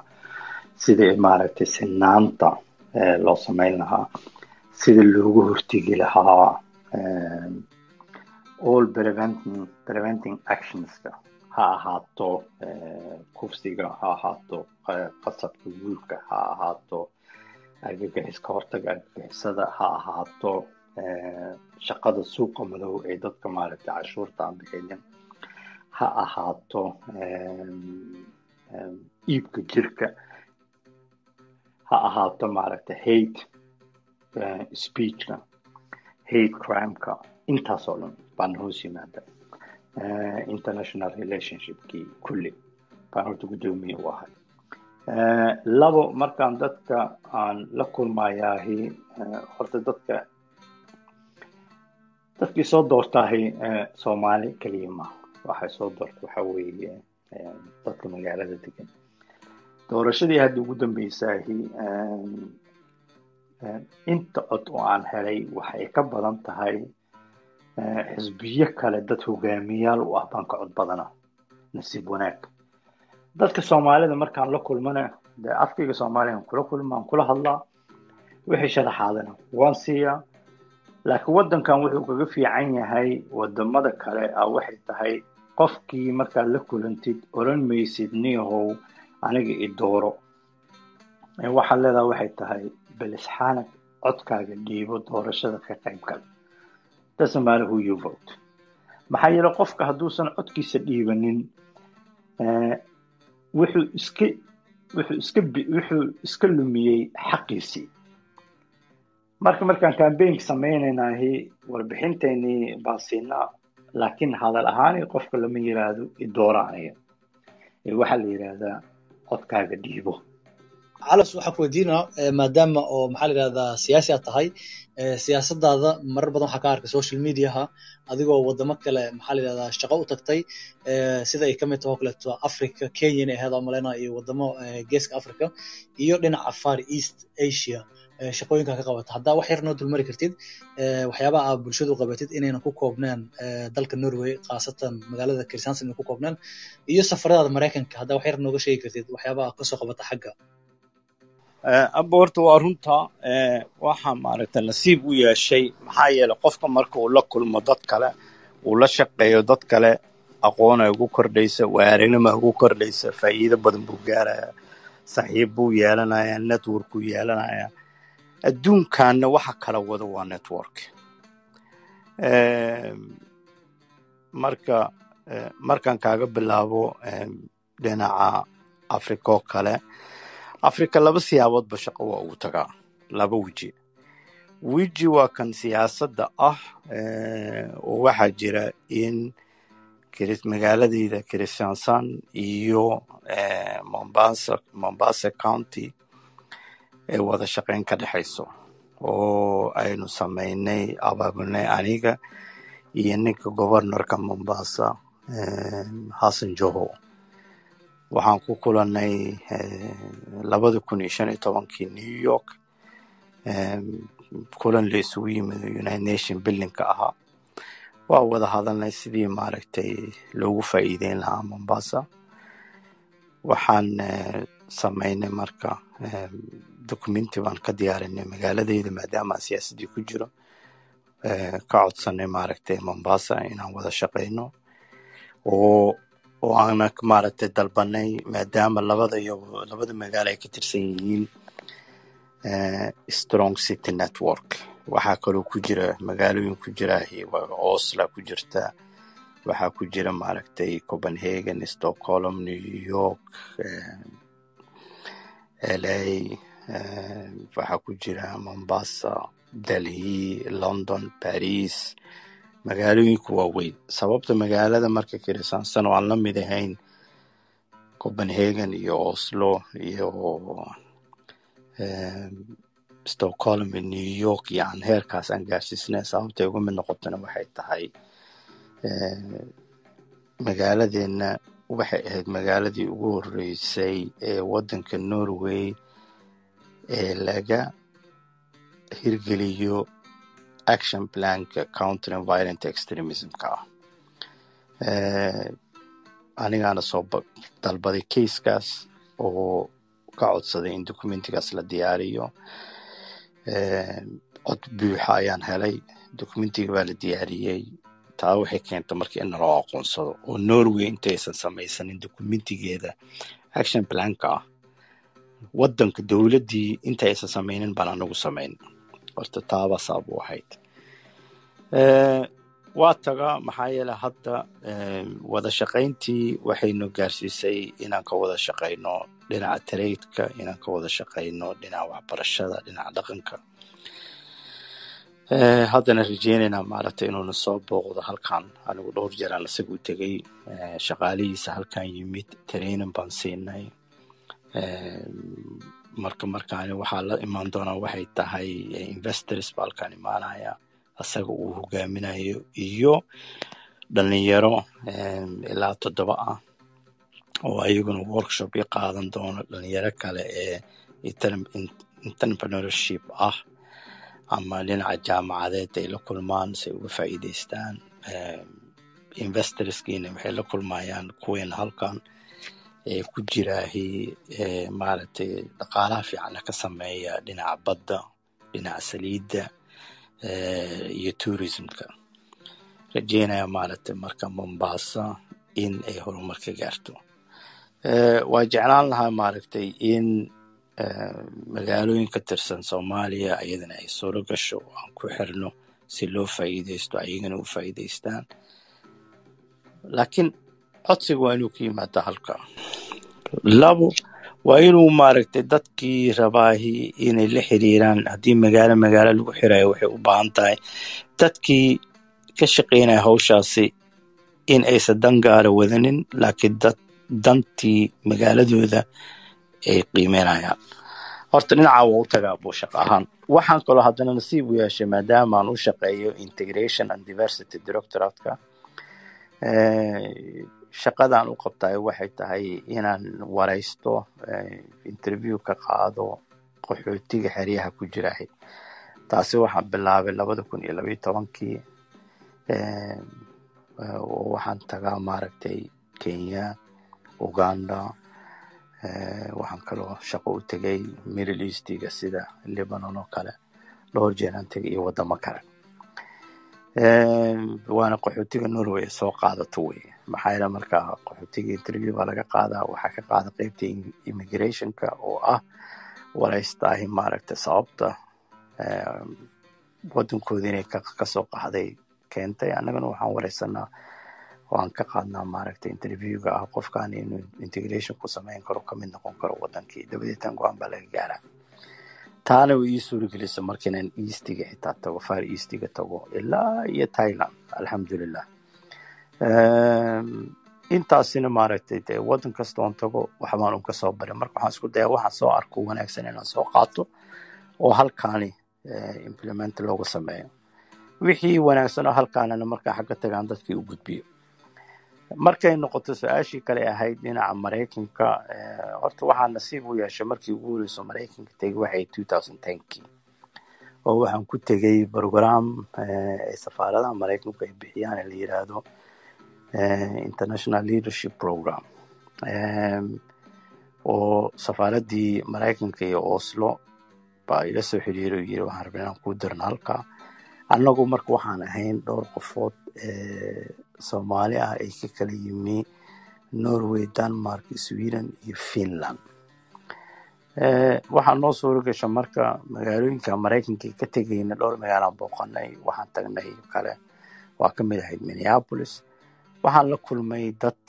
sidii maaragtay sinaanta loo samayn lahaa sidii loogu hortegi lahaa all preventing preventing actionska ha ahaato kufsiga ha ahaato qasabka guurka ha ahaato argagixiska hortaga argagixisada ha ahaato shaqada suuqa madow ee dadka maaragtay cashuurta aan bixinin. Ha ahaato iibka jirka. Ha ahaato maaragtay hate speechka hate crimeka. Intaas oo dhan baan hoos yimaada international relationshipkii kulli baan horta guddoomiye u ahay labo markaan dadka aan la kulmayaahi horta dadka dadkii soo doortaahi soomaali keliya maaha waxay soo doorta waxa weeye dadka magaalada degan doorashadii hadda ugu dambeysaahi inta cod oo aan helay waxay ka badan tahay xisbiyo kale dad hogaamiyaal u ah baan ka cod badana nasiib wanaag dadka soomaalida markaan la kulmana dee afkayga soomaaliyan kula kulmaan kula hadlaa wixii sharaxaadana waan siiyaa laakiin waddankan wuxuu kaga fiican yahay waddamada kale ah waxay tahay qofkii markaad la kulantid oran maysid niyahow aniga i dooro. Waxaad leedaha waxay tahay belisxaanag codkaaga dhiibo doorashada ka qayb gal. Doesn't who you vote. Maxaa yeele qofka hadduusan codkiisa dhiibanin wuxuu iska wuxuu iska wuxuu iska lumiyey xaqiisii marka markaan cambaynka samaynaynaahi warbixinteynii baan siinaa laakiin hadal ahaani qofka lama yiraahdo idoora aniga waxaa la yidhaahdaa codkaaga dhiibo calas waxaa ku weydiinaa maadaama oo maxaa la yidhahdaa siyaasi aad tahay siyaasadaada marar badan waxaa ka arkay social mediaha adigoo wadamo kale maxaa la yidhahdaa shaqo u tagtay sida ay ka mid taho kaleeto africa kenya inay ahayd maleyna iyo wadamo geeska africa iyo dhinaca far east asia shaqooyinka ka qabata haddaa wax yar dulmari kartid waxyaabaha aad bulshadu qabatid inaynan ku koobneen dalka norway khaasatan magaalada kristanson inay ku koobneen iyo safaradaada maraykanka haddaa wax yar nooga sheegi kartid waxyaabaha ka soo qabata xagga abba horta waa runta waxaa maaragta nasiib u yeeshay maxaa yeelay qofka marka uu la kulmo dad kale uu la shaqeeyo dad kale aqoona ugu kordhaysa waarinima ugu kordhaysa faa'iido badan buu gaarayaa saxiib buu yeelanayaa network buu yeelanayaa. Adduunkanna waxa kala wada waa network. Marka markaan kaaga bilaabo dhinaca africa oo kale africa laba siyaaboodba shaqo waa ugu tagaa laba weji. Weji waa kan siyaasadda ah oo waxaa jira in magaaladeyda christiansan iyo mombasa mombasa county ay wada shaqayn ka dhexayso oo aynu samaynay abaabulnay aniga iyo ninka governorka mombasa hassan joho waxaan ku kulannay labada kun iyo shan iyo tobankii new york. Kulan la isugu yimid united nation billingka ahaa. Waa wada hadalnay sidii maaragtay loogu faa'iideyn lahaa mombasa. Waxaan samaynay marka documenti baan ka diyaarinay magaaladeyda maadaama siyaasaddii ku jiro. Ka codsanay maaragtay mombasa inaan wada shaqayno oo oo aana maaragtay dalbanay maadaama labada iyo labada magaalo ay ka tirsan yihiin strong city network. Waxaa kaloo ku jira magaalooyin ku jira osla ku jirta waxaa ku jira maaragtay copenhagen stockholm new york la waxaa ku jira mombasa delhi london paris magaalooyinku waa weyn. Sababta magaalada marka kirisaansan oo aan la mid ahayn copenhagen iyo oslo iyo stockholm iyo new york iyo aan heerkaas aan gaarsiisnay sababtay uga mid noqotona waxay tahay magaaladeenna. Waxay ahayd magaaladii ugu horreysay ee waddanka norway ee laga hirgeliyo action planka countering violent extremismka ah anigaana soo dalbaday keiskaas oo ka codsaday in documentigaas la diyaariyo. Cod buuxa ayaan helay. Documentiga baa la diyaariyey. Taa waxay keenta marka in naloo aqoonsado oo norway intaysan samaysanin documentigeeda action planka ah. Wadanka dowladdii inta aysan samaynin baan anagu samayn horta taaba saab u ahayd. Waa taga maxaa yeele hadda wada shaqayntii waxaynu gaarsiisay inaan ka wada shaqayno dhinaca taraydka inaan ka wada shaqayno dhinaca waxbarashada dhinaca dhaqanka. Haddana rajeynaynaa maaragtay inuuna soo booqdo halkan anigu dhowr jeeraan isaga u tegey shaqaalihiisa halkan yimid training baan siinay marka markaani waxaa la imaan doonaa waxay tahay investors ba halkan imaanaya asaga uu hogaaminayo iyo dhalinyaro ilaa toddoba ah oo ayaguna workshop i qaadan doono dhalinyaro kale ee entrepreneurship ah ama dhinaca jaamacadeed ay la kulmaan si ay uga faa'iidaystaan investorskiina waxay la kulmayaan kuweena halkan ee ku jiraahi maaragtay dhaqaalaha fiicana ka sameeya dhinaca badda dhinaca saliidda iyo tourismka. Rajeynaya maaragtay marka mombasa in ay horumar ka gaarto. Waa jeclaan lahaa maaragtay in magaalooyin ka tirsan soomaaliya ayadana ay suuro gasho aan ku xirno si loo faa'iidaysto ayagana u faa'iidaystaan laakiin codsiga waa inuu ka yimaada halka. Labo waa inuu maaragtay dadkii rabaahi inay la xiriiraan haddii magaalo magaalo lagu xirayo waxay u baahan tahay. Dadkii ka shaqaynaya hawshaasi in aysan dan gaara wadanin laakiin dad dantii magaaladooda ay qiimeynayaan horta dhinaca waa u tagaa buu shaqo ahaan. Waxaan kaloo haddana nasiib u yeeshay maadaama aan u shaqeeyo integration and diversity directoratka shaqadaan u qabtayo waxay tahay inaan waraysto interview ka qaado qaxootiga xeryaha ku jirahay taasi waxaan bilaabay labada kun iyo labayo tobankii oo waxaan tagaa maaragtay kenya uganda waxaan kaloo shaqo u tegay middle eastiga sida libanon oo kale dhowr jeeraan tegay iyo wadamo kale. Waana qaxootiga norway soo qaadato wey maxaa yeele marka qaxootiga interview baa laga qaadaa waxaa ka qaada qeybta immigrationka oo ah waraystaahi maaragtay sababta wadankooda inay ka soo qaxday keentay. Annagana waxaan wareysanaa waan ka qaadnaa maaragtay interviewga ah qofkan inuu integration ku samayn karo ka mid noqon karo wadankii. Dabadeetan go'aan baa laga gaaraa. Taana way ii suuragelisa marka inaan eastiga xitaa tago far eastiga tago ilaa iyo thailand alxamdulilah intaasina maaragtay dee wadan kasta oon tago waxbaan un ka soo baray. Marka waxaan isku dayaa waxaan soo arko wanaagsan inaan soo qaato oo halkaani implement loogu sameeyo. Wixii wanaagsan oo halkaanana markaa xagga tagaan dadkii u gudbiyo. Markay noqoto su'aashii kale ahayd dhinaca maraykanka horta waxaa nasiib u yeeshay markii ugu horeyso maraykanka tegay waxay tenkii oo waxaan ku tegay program ay safaaradaha maraykanku ay bixiyaan la yiraahdo international leadership program. Oo safaaraddii maraykanka iyo oslo baa ila soo xiriiray yiri waxaan rabnaa inaan kuu dirno halkaa annagu marka waxaan ahayn dhowr qofood soomaali ah ay ka kala yimi norway denmark sweden iyo finland. Waxaa noo suuro gasha marka magaalooyinka maraykanka ka tegayna dhowr magaalaan booqanay waxaan tagnay kale waa ka mid ahayd minneapolis waxaan la kulmay dad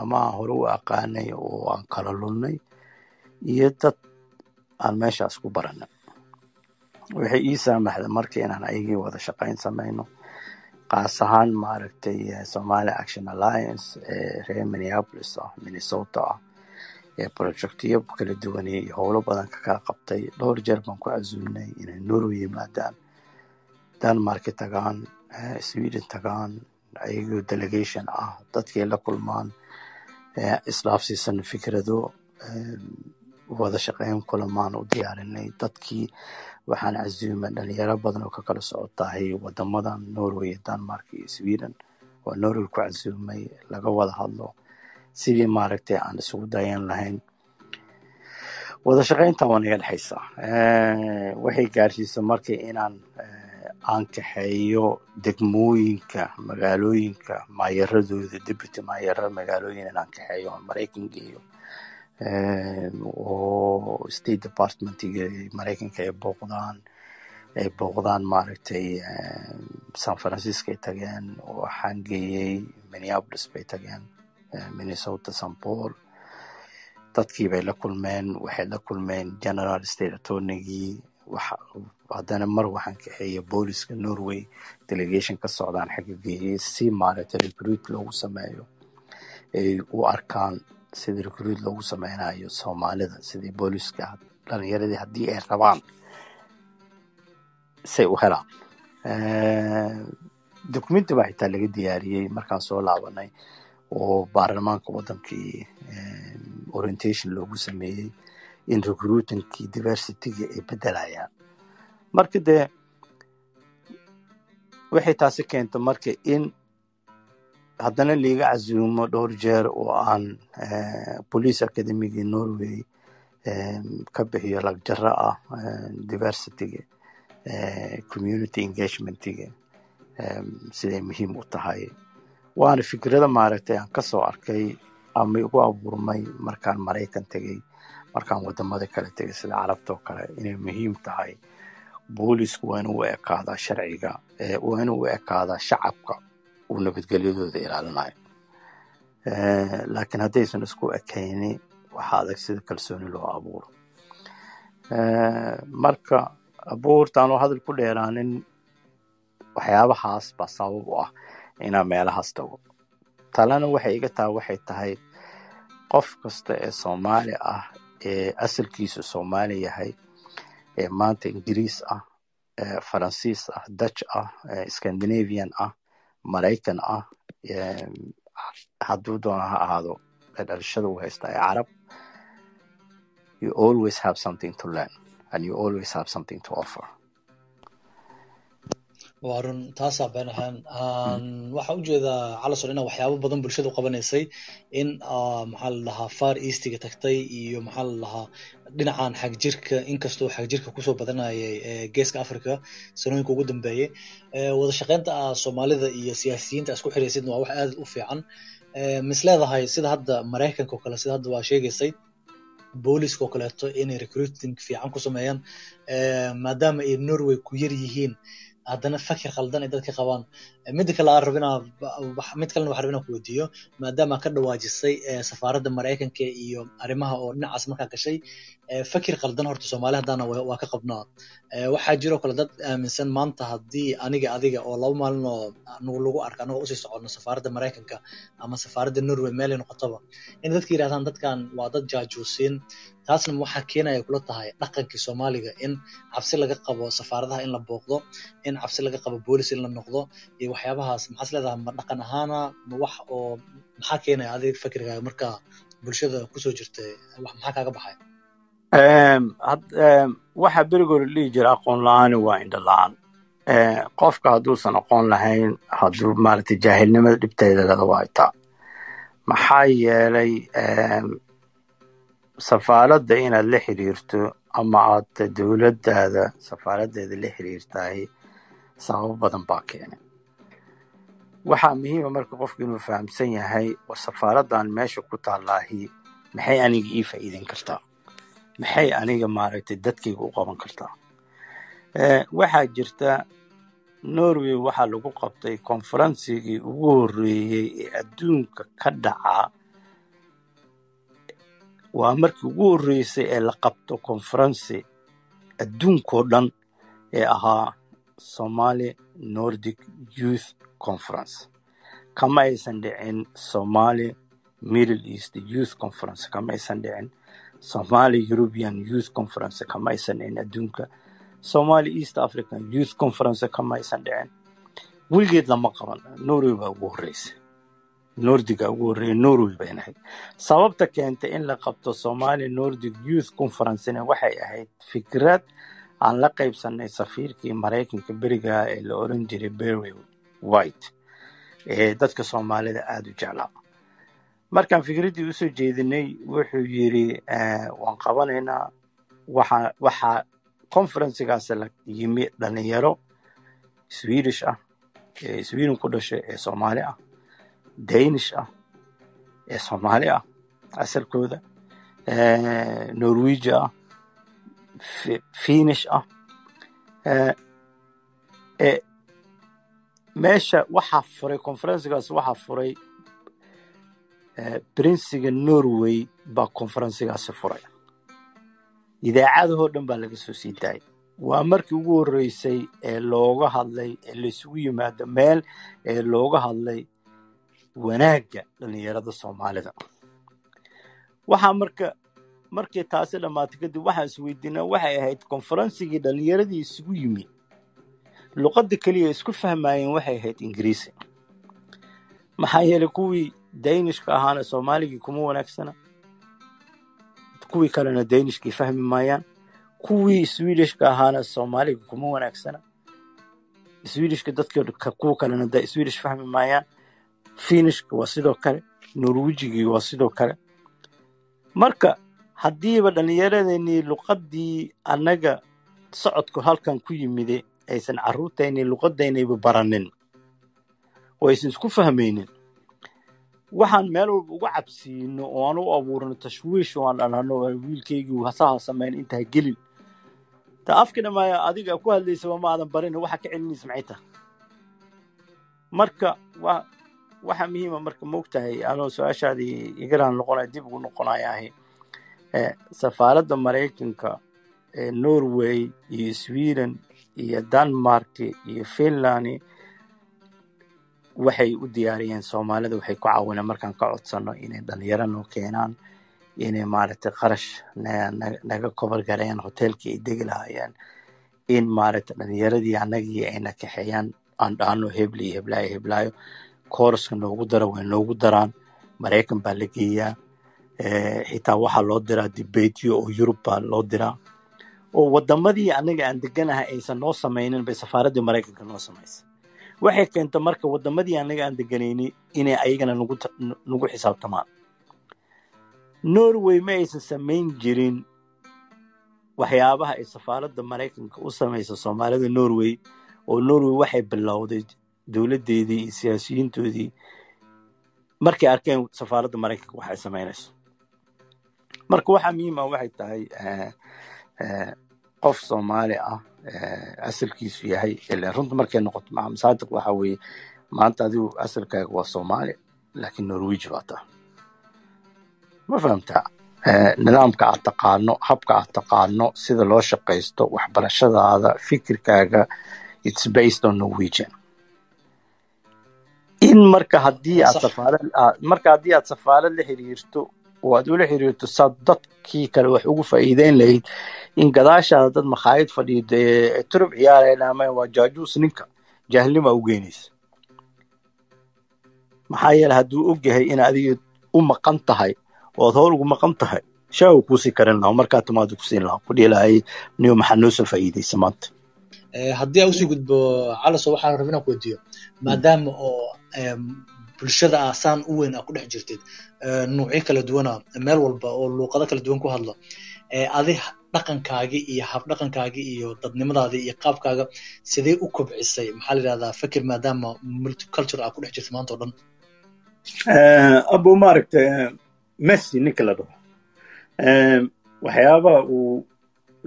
ama hore u aqaanay oo aan kala lulnay iyo dad aan meeshaas ku baranay waxay ii saamaxda marka inaan ayagii wada shaqayn samayno. Qaas ahaan maaragtay somali action alliance ee reer minneapolis ah minnesota ah ee projectyo kala duwan iyo howlo badan ka kala qabtay. Dhowr jeer baan ku casuulnay inay norway yimaadaan. Denmark tagaan sweden tagaan ayagoo delegation ah dadkay la kulmaan isdhaafsiisan fikrado wada shaqeyn kulamaan u diyaarinay dadkii. Waxaan casuumay dhalinyaro badan oo ka kala socotahay wadamadan norway denmark iyo sweden. Oo norway ku casuumay laga wada hadlo. Sidii maaragtay aan isugu dayan lahayn. Wada shaqeyntan waa naga dhexaysa. Waxay gaarsiisa marka inaan aan kaxeeyo degmooyinka magaalooyinka maayaradooda deputy maayara magaalooyin inaan kaxeeyo maraykan geeyo oo state departmentiga maraykanka ay booqdaan ay booqdaan maaragtay san francisco ay tageen waxaan geeyey minneapolis bay tageen minnesota st paul. Dadkii bay la kulmeen waxay la kulmeen general state attornygii haddana mar waxaan kaxeeyey booliska norway delegation ka socdaan xagga geeyey si maaragtay recruit loogu sameeyo. Ay u arkaan sidii recruit loogu sameynayo soomaalida sidii booliska dhalinyaradii haddii ay rabaan say u helaan. Documenti baa xitaa laga diyaariyey markaan soo laabanay oo baarlamaanka wadankii orientation loogu sameeyey in recruitinkii diversityga ay bedelayaan marka dee waxay taasi keenta marka in haddana liiga casuumo dhowr jeer oo aan police academigii norway ka bixiyo lagjaro ah diversityga community engagementiga siday muhiim u tahay. Waana fikrada maaragtay aan ka soo arkay ama igu abuurmay markaan maraykan tegey markaan waddamada kale tegay sida carabta oo kale inay muhiim tahay boolisku waa inuu u ekaadaa sharciga waa inuu u ekaadaa shacabka uu nabadgelyadooda ilaalinayo. Laakiin haddaysan isku ekayni waxaa adag sida kalsooni loo abuuro. Marka abuurtaan oo hadal ku dheeraanin waxyaabahaas baa sabab u ah inaan meelahaas tago. Talena waxay iga taha waxay tahay qof kasta ee soomaali ah asalkiisu soomaali yahay maanta ingiriis ah faransiis ah dutch ah scandinavian ah maraykan ah hadduu doona ha ahaado dhalashada uu haysta ee carab. You always have something to learn and you always have something to offer waa run taasaa been ahaan. Waxaa u jeedaa calason inaa waxyaabo badan bulshada u qabanaysay in maxaa la dhahaa far eastiga tagtay iyo maxaa la dhahaa dhinacan xagjirka inkastoo xagjirka ku soo badanayay geeska africa sanooyinka ugu dambeeyey wada shaqeynta soomaalida iyo siyaasiyiinta isku xiraysidna waa wax aad u fiican. Mis leedahay sida hadda maraykanka oo kale sida hadda waa sheegaysay booliska oo kaleeto inay recruiting fiican ku sameeyaan. Maadaama ay norway ku yar yihiin haddana fakir khaldan ay dadka qabaan. Midda kale aan rabina mid kalena waxaan rabina ku weydiiyo maadaama ka dhawaajisay safaaradda maraykanka iyo arrimaha oo dhinacaas markaa gashay fakir khaldan horta soomaali haddaana waa ka qabnaa. Waxaa jiroo kale dad aaminsan maanta haddii aniga adiga oo laba maalin oo lagu arka anagoo u sii soconno safaaradda maraykanka ama safaaradda norway meelay noqotaba. In dadka yidhahdaan dadkan waa dad jaajuusiin taasna waxaa keenaya kula tahay dhaqankii soomaaliga in cabsi laga qabo safaaradaha in la booqdo in cabsi laga qabo boolis in la noqdo iyo waxyaabahaas maxaas leedahay ma dhaqan ahaana ma wax oo maxaa keenaya adiga fikirkaaga marka bulshada ku soo jirta maxaa kaaga baxay? Waxaa berigoo la dhihi jira aqoon la'aani waa indho la'aan. Qofka hadduusan aqoon lahayn hadduu maaragtay jaahilnimada dhibteeda leda waa taa maxaa yeelay safaaradda inaad la xiriirto ama aad dowladdaada safaaraddeeda la xiriirtahay sababo badan baa keenay. Waxaa muhiima marka qofku inuu fahamsan yahay war safaaraddan meesha ku taallaahi maxay aniga ii faa'iideyn kartaa? Maxay aniga maaragtay dadkayga u qaban kartaa? Waxaa jirta norway waxaa lagu qabtay konferensigii ugu horreeyey ee adduunka ka dhaca waa markii ugu horreysay ee la qabto conferency adduunkao dhan ee ahaa somaly nordic youth conference. Kama aysan dhicin somaly middle east youth conference kama aysan dhicin somaly european youth conference kama aysan dhicin adduunka somaly east african youth conference kama aysan dhicin. Weligeed lama qaban norway baa ugu horreysay nordiga ugu horreeya norway bay ahayd sababta keentay in la qabto somali nordic youth conferencena waxay ahayd fikrad aan la qaybsanay safiirkii maraykanka beriga ee la oran jiray berry white ee dadka soomaalida aada u jeclaa. Markaan fikraddii u soo jeedinay wuxuu yidhi waan qabanaynaa. Waxa waxaa conferencigaas la yimi dhalinyaro swedish ah ee sweden ku dhashay ee soomaali ah danish ah ee soomaali ah asalkooda norwegia ah finish ah ee meesha waxaa furay conferencigaas waxaa furay prinsiga norway baa conferencigaasi furay idaacadahoo dhan baa laga soo sii daayay waa markii ugu horreysay ee looga hadlay ee laysugu yimaado meel ee looga hadlay wanaagga dhalinyarada soomaalida. Waxaa marka markii taasi dhammaatay kadib waxaan isweydiinaa waxay ahayd konferensigii dhalinyaradii isugu yimi luqadda keliya isku fahmayeen waxay ahayd ingiriisi. Maxaa yeelay kuwii danishka ahaana soomaaligii kuma wanaagsana. Kuwii kalena danishkii fahmi maayaan. Kuwii swedishka ahaana soomaaliga kuma wanaagsana. Swedishka dadkii kuwa kalena swedish fahmi maayaan finishka waa sidoo kale norwijigii waa sidoo kale. Marka haddiiba dhallinyaradeenii luqaddii annaga socodku halkan ku yimide aysan carruurtaynii luqadaynayba baranin. Oo aysan isku fahmaynin waxaan meel walba uga cabsiino oo aan u abuurno tashwiish oo aan dhanano wiilkaygii hasaha samayn intaa gelin. Ta afki dhammaaya adiga ku hadlaysaba ma aadan barin waxa ka celinaysa maxay tahay marka wa waxa muhiima marka maogtahay anoo su'aashaadii igaraan noqonaya dib ugu noqonaya ahi. Safaaradda maraykanka ee norway iyo sweden iyo denmark iyo finland waxay u diyaariyeen. Soomaalida waxay ku caawineen markaan ka codsano inay dhalinyaro noo keenaan inay maaragtay qarash naga kobar gareeyaan hoteelkii ay degi lahaayeen in maaragtay dhalinyaradii annagii ayna kaxeeyaan aan dhahno hebli iyo heblaayo heblaayo kooraska noogu dara way noogu daraan. Maraykan baa la geeyaa. Xitaa waxaa loo diraa dibeetyo oo yurub baa loo diraa. Oo wadamadii annaga aan deganahay aysan noo samaynin bay safaaraddii maraykanka noo samaysa waxay keenta marka wadamadii annaga aan deganayni inay ayagana nagu xisaabtamaan. Norway ma aysan samayn jirin. Waxyaabaha ay safaaradda maraykanka u samaysa soomaalida norway oo norway waxay bilowday dowladdeedii iyo siyaasiyiintoodii markay arkeen safaaradda maraykanka waxay samaynayso. Marka waxaa muhiim ah waxay tahay qof soomaali ah asalkiisu yahay ile runta markay noqoto masaadiq waxa weeye maanta adigu asalkaaga waa soomaali laakiin norwiji baa taha ma fahamtaa nidaamka aad taqaano habka aad taqaano sida loo shaqaysto waxbarashadaada fikirkaaga its based on norwegian in marka haddii aad safaarad marka haddii aad safaarad la xiriirto oo aad ula xiriirto saad dadkii kale wax ugu faa'iideyn lahayd in gadaashaada dad makhaayad fadhiida turub ciyaarayna ama waa jaajuus ninka jaahilnima u geynaysa maxaa yeele hadduu og yahay in adiga u maqan tahay oo ad howl ugu maqan tahay shaa uu kuusii karin lahaa markaa timaadu kusiin lahaa ku dhiilahay niyo maxaa noo soo faa'iidaysa maanta? Haddii aan u sii gudbo calaso waxaan rabin inaan ku weydiiyo. Maadaama oo bulshada ah saan u weyn aa ku dhex jirtid. Nuucyo kala duwana meel walba oo luuqado kala duwan ku hadlo. Adi dhaqankaagii iyo habdhaqankaagii iyo dadnimadaadii iyo qaabkaaga sidee u kobcisay maxaa la yidhahdaa fikir maadaama multiculture aa ku dhex jirta maanta o dhan. Abo maaragta messi ninka la dhaho waxyaabaha uu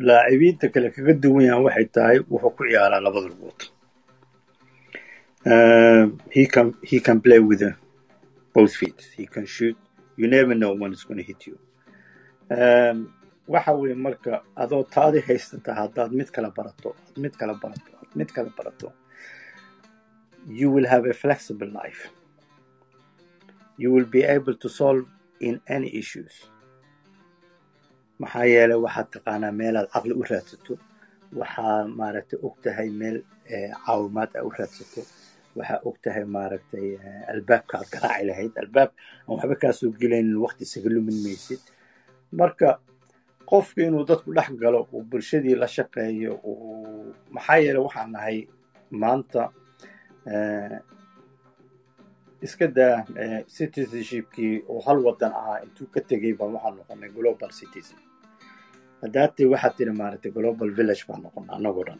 laacibiinta kale kaga duwan yahan waxay tahay wuxuu ku ciyaaraa labada lugood he can he can play with uh, both feet. He can shoot. You never know when it's going to hit you. Um, waxa weeye marka adoo taadi haysata haddaad mid kala barato ad mid kala barato ad mid kala barato you will have a flexible life. You will be able to solve in any issues. Maxaa yeelay waxaad taqaanaa meelaad caqli u raadsato. Waxaa maaragtay og tahay meel caawimaad a u raadsato waxaa og tahay maaragtay albaabka aad garaaci lahayd albaab aan waxba kaa soo gelaynin waqti isaga lumin maysid. Marka qofka inuu dadku dhex galo uu bulshadii la shaqeeyo uu maxaa yeele waxaan nahay maanta iska daa citizenshipkii oo hal wadan ahaa intuu ka tegey baan waxaan noqonay global citizen. Haddaatay waxaad tiri maaragtay global village baan noqonay annagoo dhan.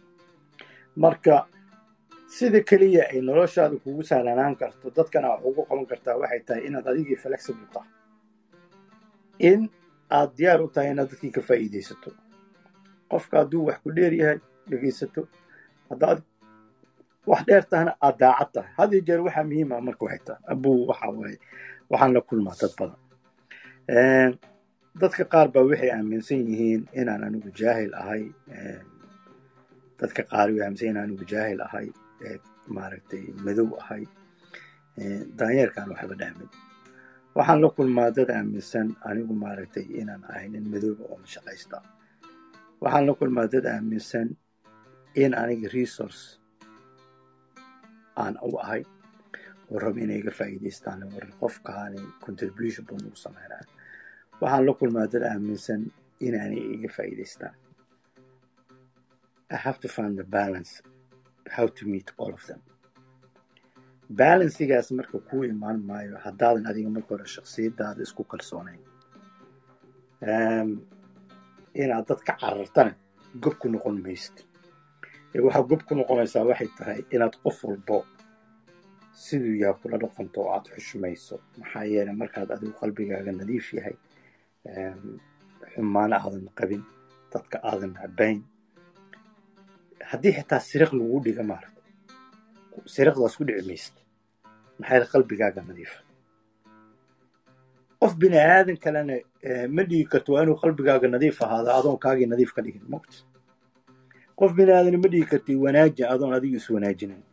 Marka sida keliya ay noloshaada kugu sahlanaan karto dadkana wax ugu qaban kartaa waxay tahay inaad adigii flexible tahay. In aad diyaar u tahay inaad dadkii ka faa'iidaysato. Qofka hadduu wax ku dheer yahay dhegaysato. Haddaad wax dheer tahana aad daacad tahay. Had iyo jeer waxaa muhiim ah marka waxay tahay. Abuu waxa waaye waxaan la kulmaa dad badan. Dadka qaar baa waxay aaminsan yihiin inaan anigu jaahil ahay. Dadka qaar way aaminsan inaan anigu jaahil ahay maaragtay madow ahay. Daanyeerkaan waxba dhahmin waxaan la kulmaa dad aaminsan anigu maaragtay inaan ahay nin madooba oo mashaqaysta. Waxaan la kulmaa dad aaminsan in aniga resource aan u ahay. Oo rabo inay iga faa'iidaystaan war qofkaani contribution buu nagu sameynaya waxaan la kulmaa dad aaminsan inaanay iga faa'iidaystaan. I have to find the balance how to meet all of them. Balansigaas marka kuu imaan maayo haddaadan adiga marka hore shaksiyadaada isku kalsoonayn. Inaad dad ka carartana gob ku noqon maysid. Waxaa gob ku noqonaysaa waxay tahay inaad qof walbo siduu yaha kula dhaqanto oo aad xushmayso. Maxaa yeele markaad adigu qalbigaaga nadiif yahay xumaano aadan qabin dadka aadan nabayn haddii xitaa siriq lagu dhiga maaragta siriqdaas ku dhici maysid maxaa yeele qalbigaaga nadiifa qof bini aadan kalena ma dhigi karto waa inuu qalbigaaga nadiif ahaado adoon kaagii nadiif ka dhigin mogta qof bini aadana ma dhigi karti wanaaji adoon adigu is wanaajinayn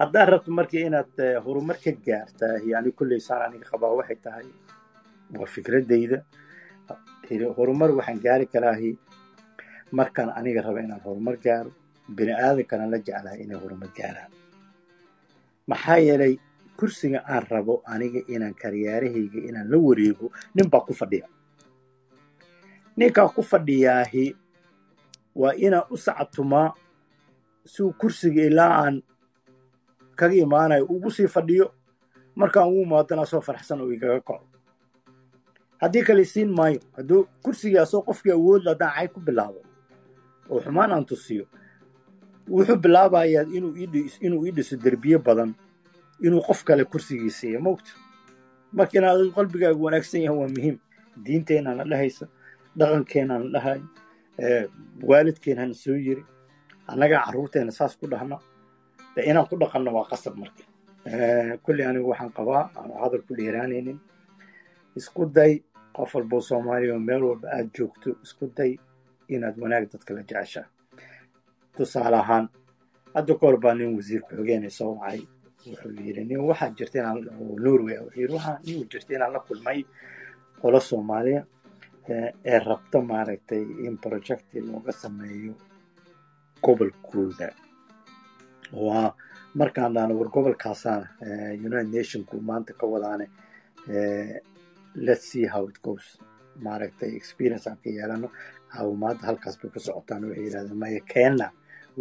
haddaad rabto marka inaad horumar ka gaartaa yani kulley saan aniga qabaa waxay tahay waa fikradayda horumar waxaan gaari karaahi markaan aniga raba inaan horumar gaaro bini aadankana la jeclahay inay horumar gaaraan. Maxaa yeelay kursiga aan rabo aniga inaan karyaarahayga inaan la wareego nin baa ku fadhiya. Ninkaa ku fadhiyaahi waa inaan u sactumaa si uu kursiga ilaa aan kaga imaanayo ugu sii fadhiyo markaan ugu imaadana asoo farxsan oo igaga kaco haddii kale siin maayo hadduu kursigii asoo qofkii awoodla haddaan ku bilaabo oo xumaan aan tusiyo wuxuu bilaabayaa inuu ii dhiso derbiye badan inuu qof kale kursigii siiyo. Mogta marka inaad adigu qalbigaaga wanaagsan yahay waa muhiim. Diinteenana dhahaysa dhaqankeenana dhahay waalidkeenana soo yiri. Annagaa carruurteena saas ku dhahna inaan ku dhaqanno waa qasab marka. Kulli anigu waxaan qabaa aanu hadal ku dheeraanaynin. Isku day qof walboo soomaaliya oo meel walba aad joogto isku day inaad wanaag dadka la jeceshaa tusaale ahaan hadda kahor baa nin wasiir ku-xigeenay soo wacay wuxuu yidhi nin waxaa jirta inaan norway wuxuu waxaa nin jirta inaan la kulmay qolo soomaaliya ee rabta maaragtay in projecti looga sameeyo gobolkooda waa markaan war gobolkaasaana united nationku maanta ka wadaane let's see how it goes. maaragtay experience aan ka yeelano caawimaadda halkaas bay ku socotaan waxay yidhahdeen maya keenna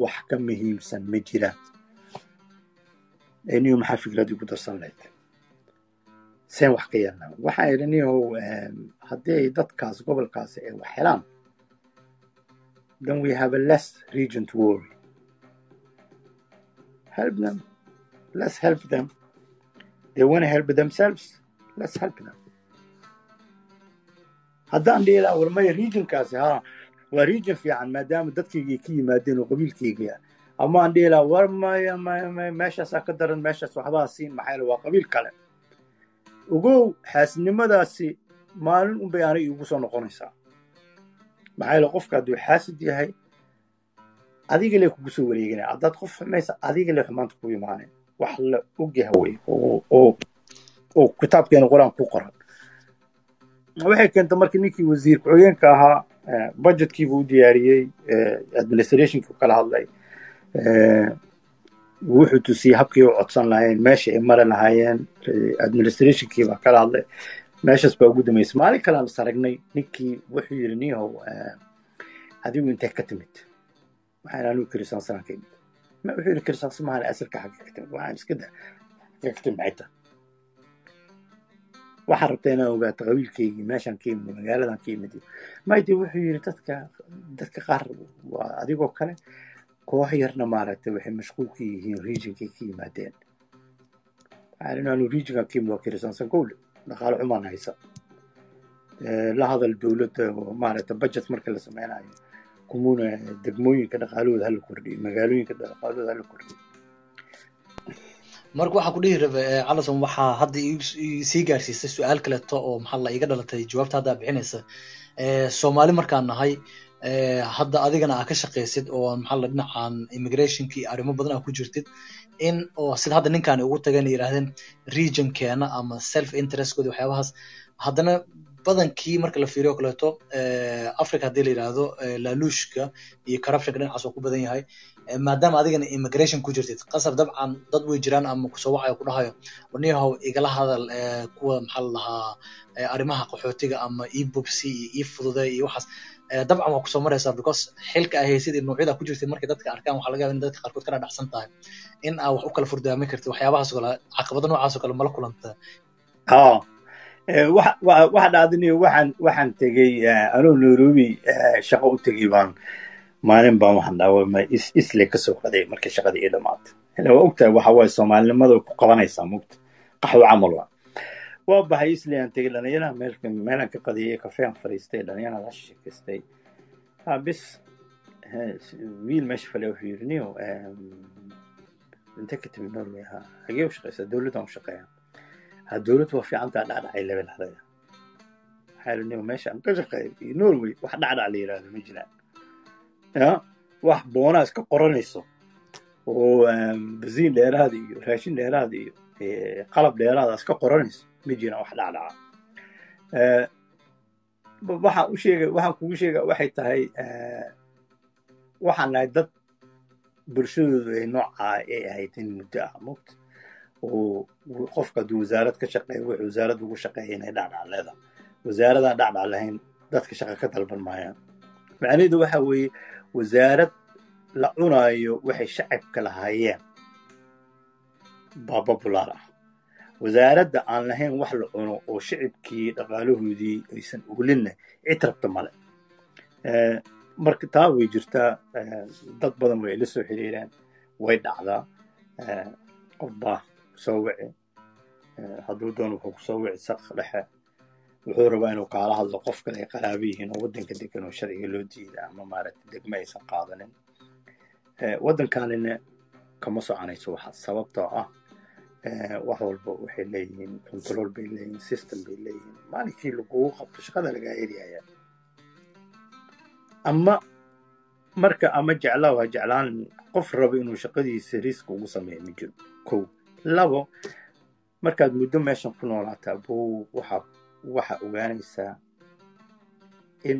wax ka muhiimsan ma jiraan niyo maxaa fikraddii ku darsan lahayd? Seen wax ka yeelnaa waxaan idhi niyow haddii ay dadkaas gobolkaasi ay wax helaan then we have a less region to worry. Help them. Let's help them. They want to help themselves. Let's help them haddaan dhihi lahaa warmaya regionkaasi ha waa region fiican maadaama dadkaygay ka yimaadeen oo qabiilkayga ama aan dhihi lahaa meeshaasaa ka daran meeshaas waxbaa siin maxaa yeele waa qabiil kale. Ogow xaasidnimadaasi maalin unbay aanay iigu soo noqonaysaa. Maxaa yeele qofka hadduu xaasid yahay adiga le kugu soo wareeganaya haddaad qof xumaysa adiga le xumaanta ku imaanay wax la ogyaha wey oo kitaabkeena qur'aan ku qoran waxay keenta marka ninkii wasiir ku-xigeenka ahaa budgetkiibuu u diyaariyey administrationkii kala hadlay. Wuxuu tusiyey habkii u codsan lahayn meesha ay mari lahaayeen administrationkii baa kala hadlay. Meeshaas baa ugu dambeysay. Maalin kale aan is aragnay ninkii wuxuu yidhi nihow adigu intee ka timid. Waxaan anigu kirisaansanaan ka imid wuxuu yidhi kirisaansan mahan asalka xagga ka timid waxaan iska da xagga ka timid maxay tahay waxaan rabtaa inaan ogaato qabiilkeygii meeshaan ka imid magaaladan ka imid maydi wuxuu yidhi dadka dadka qaar waa adigoo kale koox yarna maaragtay waxay mashquul ka yihiin regionkay ka yimaadeen. Inaanu regionkan ka imid waa kirisaansan gowle dhaqaale xumaan haysa. La hadal dowladda oo maaragtay budget marka la sameynayo kumuna degmooyinka dhaqaalahooda hala kordhiyo magaalooyinka dhaqaalahooda hala kordhiyo marka waxaa ku dhihi rabe calison waxaa hadda sii gaarsiisay su'aal kaleeto oo maxaa iga dhalatay jawaabta hadda bixinaysa. Soomaali markaan nahay hadda adigana aa ka shaqaysid oo maxaa la dhinacan immigrationki arrimo badan aa ku jirtid in oo sida hadda ninkaani ugu tageen yidhahdeen regionkeena ama self interestkooda waxyaabahaas haddana badankii marka la fiiriyo kaleeto africa haddii la yidhaahdo laaluushka iyo corruptionka dhinacaas oo ku badan yahay maadaama adigana immigration ku jirtid qasab dabcan dad way jiraan ama ku soo wacayo ku dhahayo warniyahow igala hadal kuwa maxaa la dhahaa arrimaha qaxootiga ama e bobsi iyo e fudude iyo waxaas. Dabcan waa ku soo maraysaa because xilka ay iyo noocyada ku jirtid markay dadka arkaan waxaa laga yaaba in dadka qaarkood kana dhacsan tahay in aa wax u kala furdaamin kartid waxyaabahaas kale caqabado noocaas oo kale mala kulanta. Waxa dhacdaniyo waxaan waxaan anuu nairobi shaqo u tegey baan maalin baan waxaan dhaawamay isle ka soo qaday markii shaqadii ii dhamaatay waa ogtahay waxa waaye soomaalinimada ku qabanaysaa mugta. Qaxwo camal waa. Waa baxay isle aan tegey dhalinyaraha meelka meelaan ka qadiyey kafean fadhiistay dhalinyaraha la sheekaystay bis wiil meesha fale wuxuu yidhi niyo inte ka timid norway ha xagee u shaqaysaa dowladdan u shaqeeya ha dowladdu waa fiicantaa dhacdhacay level hadaya. Waxaa yidhi niyo meesha aan ka shaqeeyo norway wax dhacdhac la yidhaahdo ma jiraan wax boonaa iska qoranayso. Oo basiin dheeraada iyo raashin dheeraada iyo qalab dheeraada iska qoranayso ma jiraan wax dhacdhaca. Waxaan u sheega waxaan kugu sheega waxay tahay waxaan nahay dad bulshadoodu ay noocaa ay ahayd in muddo ah mogta oo qofka hadduu wasaarad ka shaqeeya wuxuu wasaarad ugu shaqeeya inay dhacdhac leedahay. Wasaaradaan dhacdhac lahayn dadka shaqa ka dalban maayaan. Macnaheedu waxa weeye wasaarad la cunaayo waxay shacabka lahaayeen. Baa popular ah. Wasaaradda aan lahayn wax la cuno oo shacibkii dhaqaalahoodii aysan ulinna cid rabta male marka taa way jirtaa dad badan way ila soo xiriireen way dhacdaa. Qof baa ku soo wici hadduu doon wuxuu ku soo wici saq dhexe wuxuu rabaa inuu kaala hadlo qof kale ay qaraabo yihiin oo waddanka degan oo sharciga loo diida ama maaragtay degme aysan qaadanin. Waddankanina kama soconayso waxaa sababtoo ah wax walba waxay leeyihiin control bay leeyihiin system bay leeyihiin. Maalinkii lagugu qabto shaqada lagaa eryayaa ama marka ama jeclaa waa jeclaan qof raba inuu shaqadiisa risk ugu sameeyo ma jiro kow. Labo markaad muddo meeshan ku noolaataa buu waxa waxa ogaanaysaa in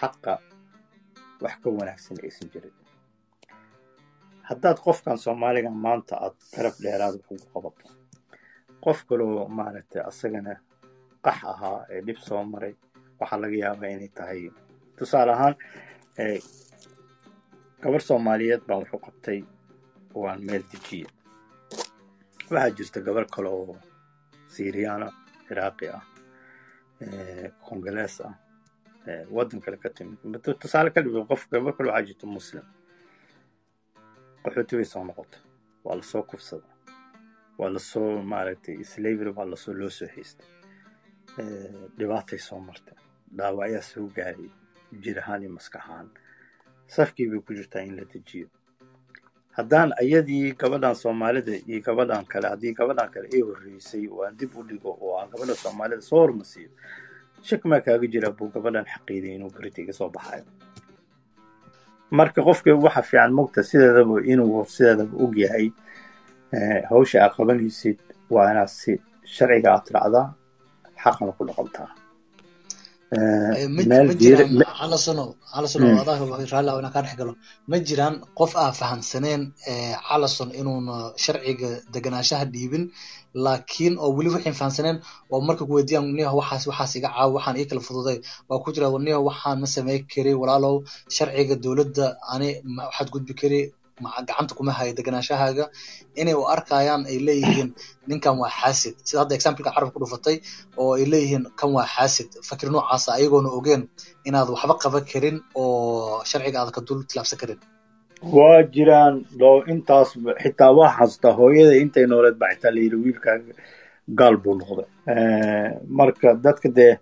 xaqa wax ka wanaagsan aysan jirin. Haddaad qofkan soomaaliga maanta aad garab dheeraad wax ugu qabato qof kaloo maaragtay asagana qax ahaa ee dhib soo maray waxaa laga yaabaa inay tahay. Tusaale ahaan gabar soomaaliyeed baan wuxuu qabtay waan meel dejiye waxaa jirta gabar kale oo syriyaana ciraaqi ah congalees ah waddan kale ka timid tusaale ka dhigo qof gabar kale waxaa jirta muslim qaxooti bay soo noqotay waa la soo kufsada waa la soo maaragtay slavery baa la soo loo soo haystay dhibaatay soo martay dhaawacyaa soo gaaray jir ahaan iyo maskaxaan safkii bay ku jirtaa in la dejiyo haddaan ayadii gabadhan soomaalida iyo gabadhan kale haddii gabadhan kale ay horreysay oo aan dib u dhigo oo aan gabadha soomaalida soo hormasiiyo shak maa kaaga jira buu gabadhan xaqiiday inuu berita iga soo baxayo. Marka qofka waxa fiican mogta sideedaba inuu sideedaba og yahay hawsha aad qabanaysid waa inaad si sharciga aad raacdaa xaqana ku dhaqantaa adaa raalli ah inaan kaa dhex galo ma jiraan qof aan fahamsaneen calason inuuna sharciga deganaanshaha dhiibin laakiin oo weli waxayn fahamsaneen oo marka ku weydiiyaan niyaho waxaas waxaas iga caawo waxaan ii kala fududay. Waa ku jira niyaho waxaan ma samey kari walaalow sharciga dowladda ani waxaad gudbi kari gacanta kuma hayo deganaashahaaga inay u arkayaan ay leeyihiin ninkan waa xaasid. Sida hadda exampleka carabka ku dhufatay oo ay leeyihiin kan waa xaasid. Fakir noocaasa ayagoona ogeen inaad waxba qaban karin oo sharciga aad ka dul tilaabsan karin. Waa jiraan doo intaas xitaa waa xasuustaa hooyada intay nooleed baa xitaa layidhi wiilkaaga gaal buu noqday. Marka dadka dee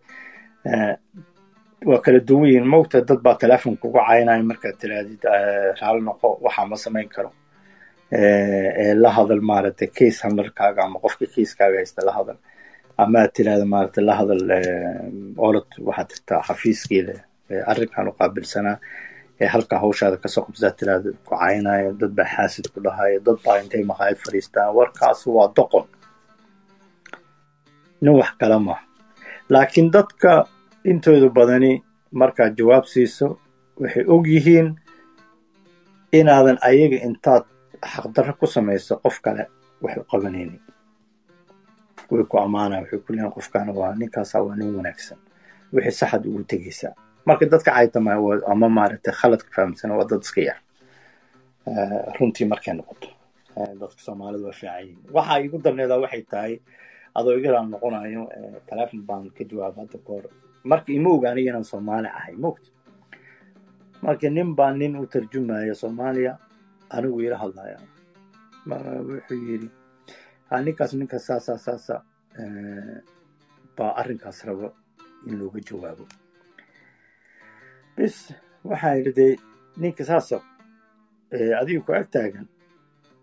waa kala duwan yihiin. Mogta dad baa telefonka uga caynaya markaad tirahdid raali noqo waxaa ma samayn karo. La hadal maaragtay case handlerkaaga ama qofka caseskaaga haysta la hadal. Ama aad tirahda maaragtay la hadal orod waxaad tirtaa xafiiskeeda arrinkan u qaabilsanaa. Ee halkaa hawshaada ka soo qabsaad tirahda ku caynaya dad baa xaasid ku dhahaya dad baa intay maqaayad fadhiistaan warkaas waa doqon. Nin wax kale maaha laakiin dadka intooda badani markaad jawaab siiso waxay og yihiin inaadan ayaga intaad xaqdarro ku samayso qof kale wax u qabanaynin. Way ku ammaanaya waxay ku leeyihiin qofkaana waa ninkaasa waa nin wanaagsan. Wixii saxad ugu tegaysaa marka dadka caytama ama maaragtay khaladka fahamsana waa dad iska yar. Runtii markay noqoto. Dadka soomaalida waa fiican yihiin igu darneedaa waxay tahay adoo igalaan noqonayo telefon baan ka jawaaba hadda kahor marka ima inaan soomaali ahay mogta marka nin baa nin u tarjumaya soomaaliya anigu ila hadlaya. Wuxuu yidhi ninkaas ninkaas saasa saasa baa arrinkaas rabo in looga jawaabo. Bis waxaa yidhi dee ninka saasa adiga ku ag taagan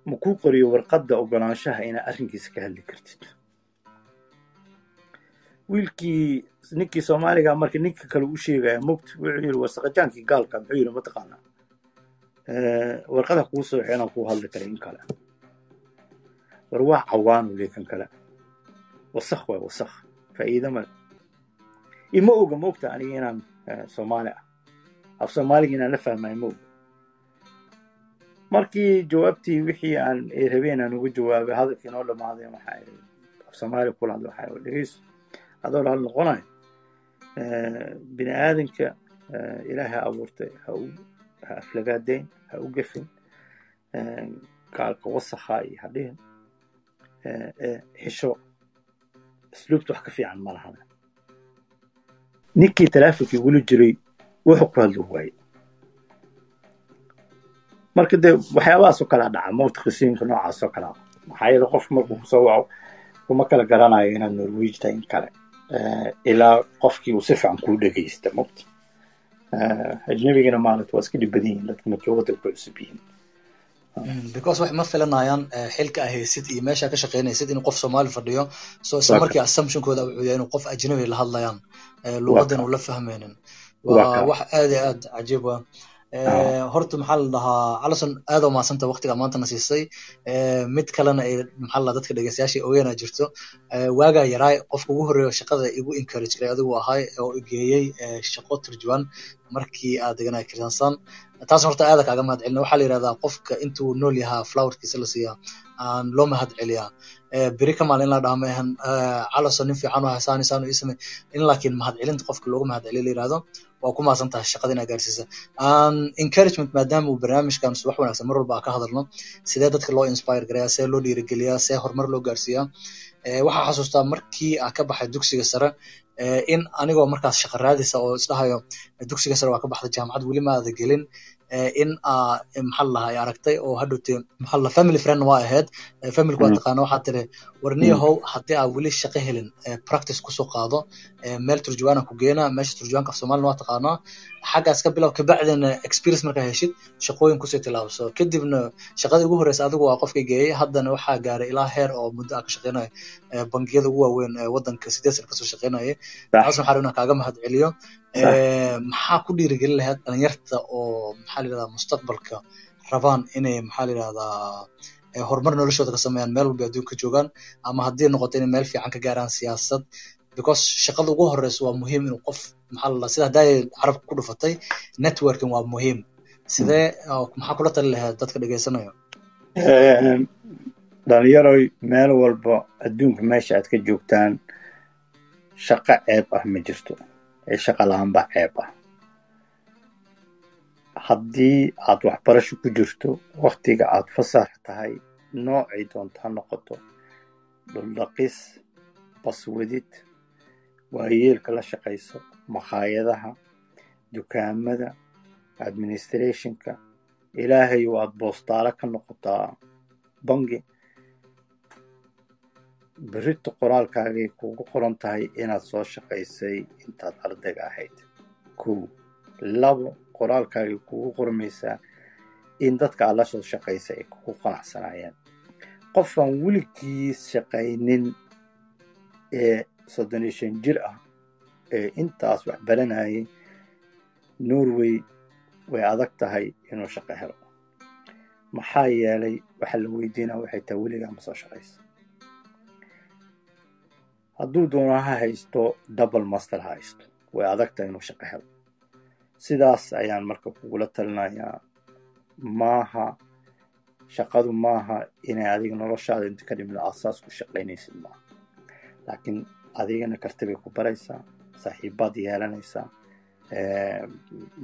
ma kuu qoriyo warqadda ogolaanshaha inaad arrinkiisa ka hadli kartid wiilkii ninkii soomaaliga marka ninka kale u sheegaya mogt wuxuu yidhi wasaqajaankii gaalka muxuu yidhi mataqaanaa. Warqada kuu sooxo inaan kuu hadli kara in kale. War waa cawaanu le kan kale. Wasakh waay wasakh. Faa'iida male ima oga moogta aniga inaan soomaali ah. Af soomaaliga inaan la fahmayo ma oga. Markii jawaabtii wixii aan rabeen aan uga jawaabay hadalkii noo dhamaaday waxaa af soomaaliga kula hadla waxaa dhegeyso adoo la hadl noqonayo bini aadanka ilaahay abuurtay ha aflagaadayn ha u gefin gaalka wasakha iyo hadhihin xisho isluubta wax ka fiican ma lahana ninkii talaafinkii igula jiray wuxuu ku hadli waayey marka dee waxyaabahaas oo kalea dhaca mowta qisiinka noocaas oo kalea maxaa yeele qofka markuu ku soo waco kuma kala garanayo inaad norwij tahay in kale ilaa qofkii uu si fiican kuu dhegaysta mogta ajnabigana maaragta waa iska dhib badan yihiin dadka majoogada ku cusub yihiin because wax ma filanayaan xilka a haysid iyo meesha ka shaqeynaysid inuu qof soomaali fadhiyo so isla markii assumptionkooda wuxuu yahay inuu qof ajnabi la hadlayaan luqadan uu la fahmaynin waa wax aad iyo aad cajiib ah horta maxaa la dhahaa calison aad oo maasanta waqtiga maanta na siisay mid kalena ay maxaa la dadka dhegeystayaasha ogeena jirto. Waagaa yaraay qofka ugu horreeya shaqada igu encourage garay adigu ahay oo geeyey shaqo turjuwan markii aad deganaa kirsansan taas horta aada kaaga mahad celina waxaa la yidhahdaa qofka intuu nool yahaa flowerkiisa la siiyaa aan loo mahad celiyaa. Beri ka maalin la dhaha maahan calaso nin fiican oo hasaan isaan ii samey in laakiin mahad celinta qofka loogu mahad celiyo la yidhahdo waa ku maasan tahay shaqada inaa gaarsiisa encouragement maadaama uu barnaamijkan wax wanaagsan mar walba aa ka hadalno sidee dadka loo inspire gareeyaa see loo dhiirigeliyaa see horumar loo gaarsiiyaa? Waxaa xasuustaa markii aa ka baxay dugsiga sare in anigoo markaas raadisa oo isdhahayo dugsiga sare waa ka baxday jaamacad weli ma aada gelin in aa maxaa la dhahaa aragtay oo hadhowte maxaa la family friend waa ahayd familku waa taqaana waxaa tiri warniyahow haddii aa weli shaqo helin practice ku soo qaado. Meel turjuwaana ku geena meesha turjuwaanka af soomaalina waa taqaanaa xaggaas ka bilow kabacdina experience markaa heshid shaqooyin ku sii tilaabso kadibna shaqadii ugu horeysa adigu waa qofka geeyey haddana waxaa gaaray ilaa heer oo muddo aa ka shaqeynayo bangiyada ugu waaweyn ee waddanka sideed sana ka soo shaqeynayay. Taas waxaa rabnaa kaaga mahad celiyo maxaa ku dhiirigelin lahayd dhalinyarta oo maxaa la yidhahdaa mustaqbalka rabaan inay maxaa la yidhahdaa horumar noloshooda ka sameeyaan meel walba adduunka joogaan ama haddii noqoto inay meel fiican ka gaaraan siyaasad. Because shaqada ugu horeysa waa muhiim inuu qof maxaa la sida haddaa carabka ku dhufatay networking waa muhiim. Sidee maxaa kula tali lahayd dadka dhegeysanayo dhalinyaroy meel walba adduunka meesha aad ka joogtaan shaqo ceeb ah ma jirto ee shaqa la'aan baa ceeb ah. Haddii aad waxbarasho ku jirto waktiga aad fasax tahay noocay doonto ha noqoto. Dhuldhaqis baswadid waayeelka la shaqayso makhaayadaha dukaamada administrationka ilaahay waad boostaalo ka noqotaa bangi berito qoraalkaagay kugu qoran tahay inaad soo shaqaysay intaad ardayga ahayd. Kow labo qoraalkaagay kugu qormaysaa in dadka aad la soo shaqaysay ay kugu qanacsanayeen qofaan weligiis shaqaynin ee soddon iyo shan jir ah ee intaas wax baranayay norway way adag tahay inuu shaqo helo. Maxaa yeelay waxaa la weydiinaa waxay tahay weligaa ma soo shaqaysa hadduu doono ha haysto double master ha haysto. Way adag tahay inuu shaqo helo. Sidaas ayaan marka kugula talinayaa. Maaha shaqadu maaha inay adiga noloshaada inta ka dhimid asaas ku shaqaynaysid maaha laakiin adigana karti bay ku baraysaa saaxiibaad yeelanaysaa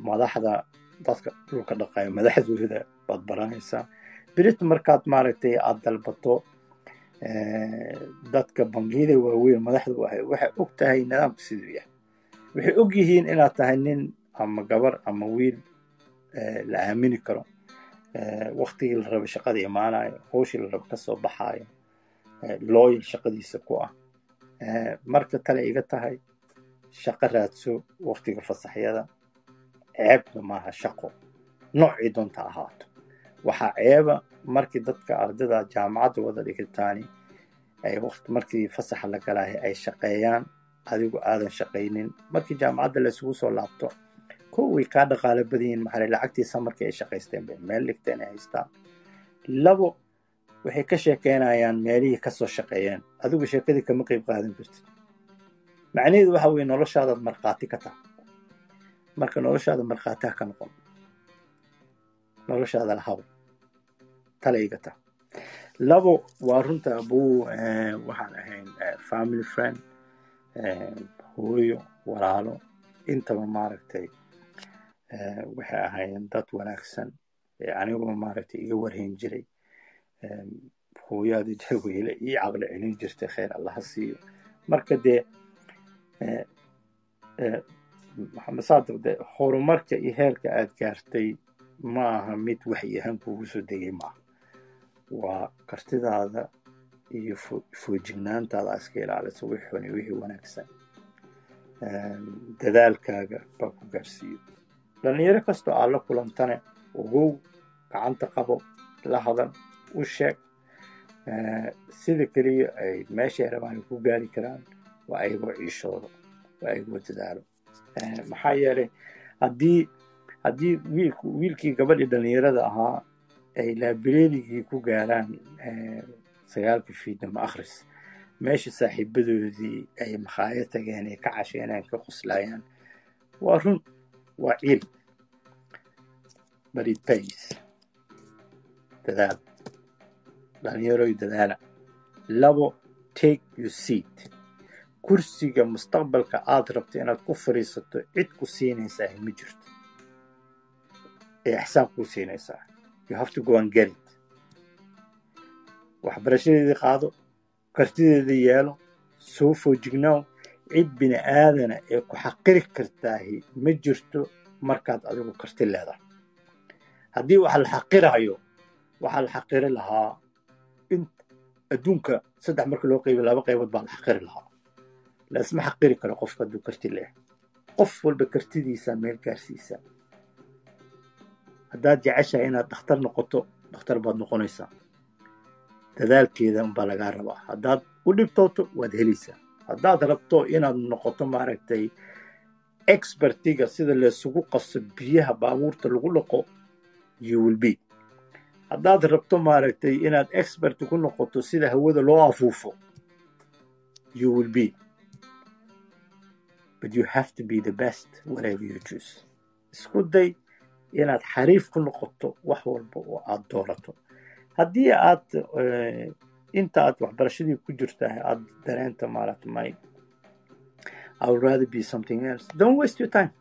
madaxda dadka dhulka dhaqayo madaxdooda baad baranaysaa berit markaad maaragtay aad dalbato dadka bangiyada waaweyn madaxdu waxay og tahay nidaamka siduu yahay waxay og yihiin inaad tahay nin ama gabar ama wiil la aamini karo. Waktigii la rabo shaqada imaanayo howshii la rabo ka soo baxaayo looyal shaqadiisa ku ah. Marka tale iga tahay shaqo raadso waktiga fasaxyada ceebna maaha shaqo. Noocii doonta ahaato waxaa ceeba markii dadka ardada jaamacadda wada dhigataani ay markii fasaxa la galaahay ay shaqeeyaan adigu aadan shaqaynin markii jaamacadda la isugu soo laabto kow way kaa dhaqaalo badan yihiin maxaa lacagtiisa markii ay shaqaysteen bay meel dhigteen ay haystaan. Labo waxay ka sheekeynayaan meelihii ka soo shaqeeyeen. Adigu sheekadii kama qeyb qaadan kartid. Macnaheedu waxa weye noloshaadaad markhaati ka taha marka noloshaada markhaati ha ka noqon. Noloshaada lahaw talayga ta labo waa runta abuu waxaan ahayn family friend hooyo walaalo intaba maaragtay waxay ahaayeen dad wanaagsan anigoo maaragtay iga warhayn jiray hooyaadi jaweyle ii caqli celin jirtay khayr allaha siiyo. Marka dee maxamed saadiq de horumarka iyo heerka aad gaartay ma aha mid waxyi ahaan kuugu soo degay maaha waa kartidaada iyo foojignaantaada iska ilaaliso wixii xun iyo wixii wanaagsan. Dadaalkaaga baa ku gaarsiiyo. Dhalinyaro kastoo aad la kulantane ogow gacanta qabo la hadan u sheeg sida keliya ay meeshay rabaan ku gaari karaan waa ayagoo ciishooda waa ayagoo dadaalo. Maxaa yeelay haddii haddii wiilk wiilkii gabadhii dhalinyarada ahaa ay laabireeligii ku gaaraan sagaalka fiidnimo akhris meesha saaxiibadoodii ay makhaayad tageen ay ka casheeneen ka qoslaayaan waa run waa ciil but it dadaal. Dhalinyaroy dadaala labo take your seat. Kursiga mustaqbalka aad rabto inaad ku fadhiisato cid ku siinaysaa ma jirto. Ee ixsaan kuu siinaysaa you have to go and get it. Waxbarashadeedii qaado kartideedii yeelo soo foojignaaw cid bini aadana ee ku xaqiri kartaahi ma jirto markaad adigu karti leedahay. Haddii waxa la xaqirayo waxaa la xaqiri lahaa in adduunka saddex marka loo qaybiy laba qaybood baa la xaqiri lahaa. Laisma xaqiri karo qofka hadduu karti leeyahay. Qof walba kartidiisa meel gaarsiisa haddaad jeceshahay inaad dhakhtar noqoto dhakhtar baad noqonaysaa. Dadaalkeeda unbaa lagaa rabaa. Haddaad u dhibtooto waad helaysaa. Haddaad rabto inaad noqoto maaragtay expertiga sida laysugu qaso biyaha baabuurta lagu dhaqo you will be. Haddaad rabto maaragtay inaad expert ku noqoto sida hawada loo afuufo you will be. But you have to be the best whatever you choose. Isku day inaad xariif ku noqoto wax walba oo aad doorato. Haddii aad inta aad waxbarashadii ku jirta aad dareenta maarata my I rather be something else. Don't waste your time.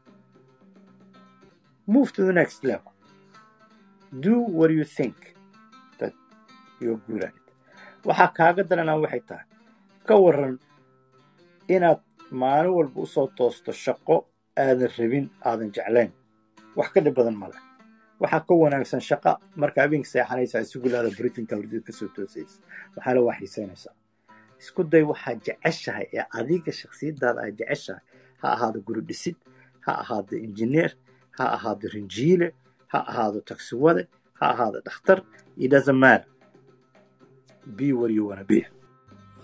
Move to the next level. Do what you think that you're good at it. Waxaa kaaga daranaa waxay tahay. Ka waran inaad maalin walba u soo toosto shaqo aadan rabin aadan jeclayn wax ka dhib badan male. Waxaa ka wanaagsan shaqa marka habeenka seexanaysa isugulaada britinka hurdida ka soo toosaysa. Waxaala waa xiisaynaysaa isku day waxaad jeceshahay ee adiga shaksiyadaada aad jeceshahay. Ha ahaado guri dhisid ha ahaado injineer ha ahaado rinjiile ha ahaado tagsiwade ha ahaado dhakhtar. Matter. Be where you wanna be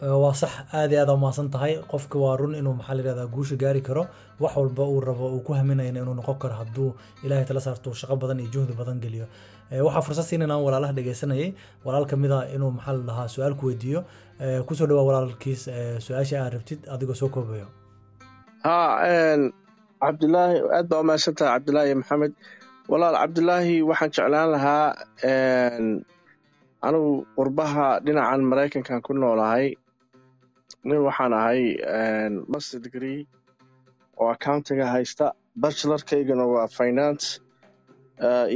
waa sax aad iyo aad umahadsan tahay. Qofka waa run inuu maxaa la yihahdaa guusha gaari karo. Wax walba uu rabo uu ku haminayna inuu noqon karo hadduu ilaahay tala saarto shaqo badan iyo juhdi badan geliyo. Waxaa fursad siinayna walaalaha dhegeysanayay. Walaal ka mid a inuu maxaa la dhahaa su'aal ku weydiiyo. Kusoo dhawaa walaalkiis su'aasha aad rabtid adigoo soo koobayo. Ha cabdilaahi aad baa umahadsan tahay cabdilaahi maxamed. Walaal cabdilaahi waxaan jeclaan lahaa anigu qurbaha dhinacan maraykankan ku noolahay nin waxaan ahay master degree oo accountinga haysta bachelorkaygana waa finance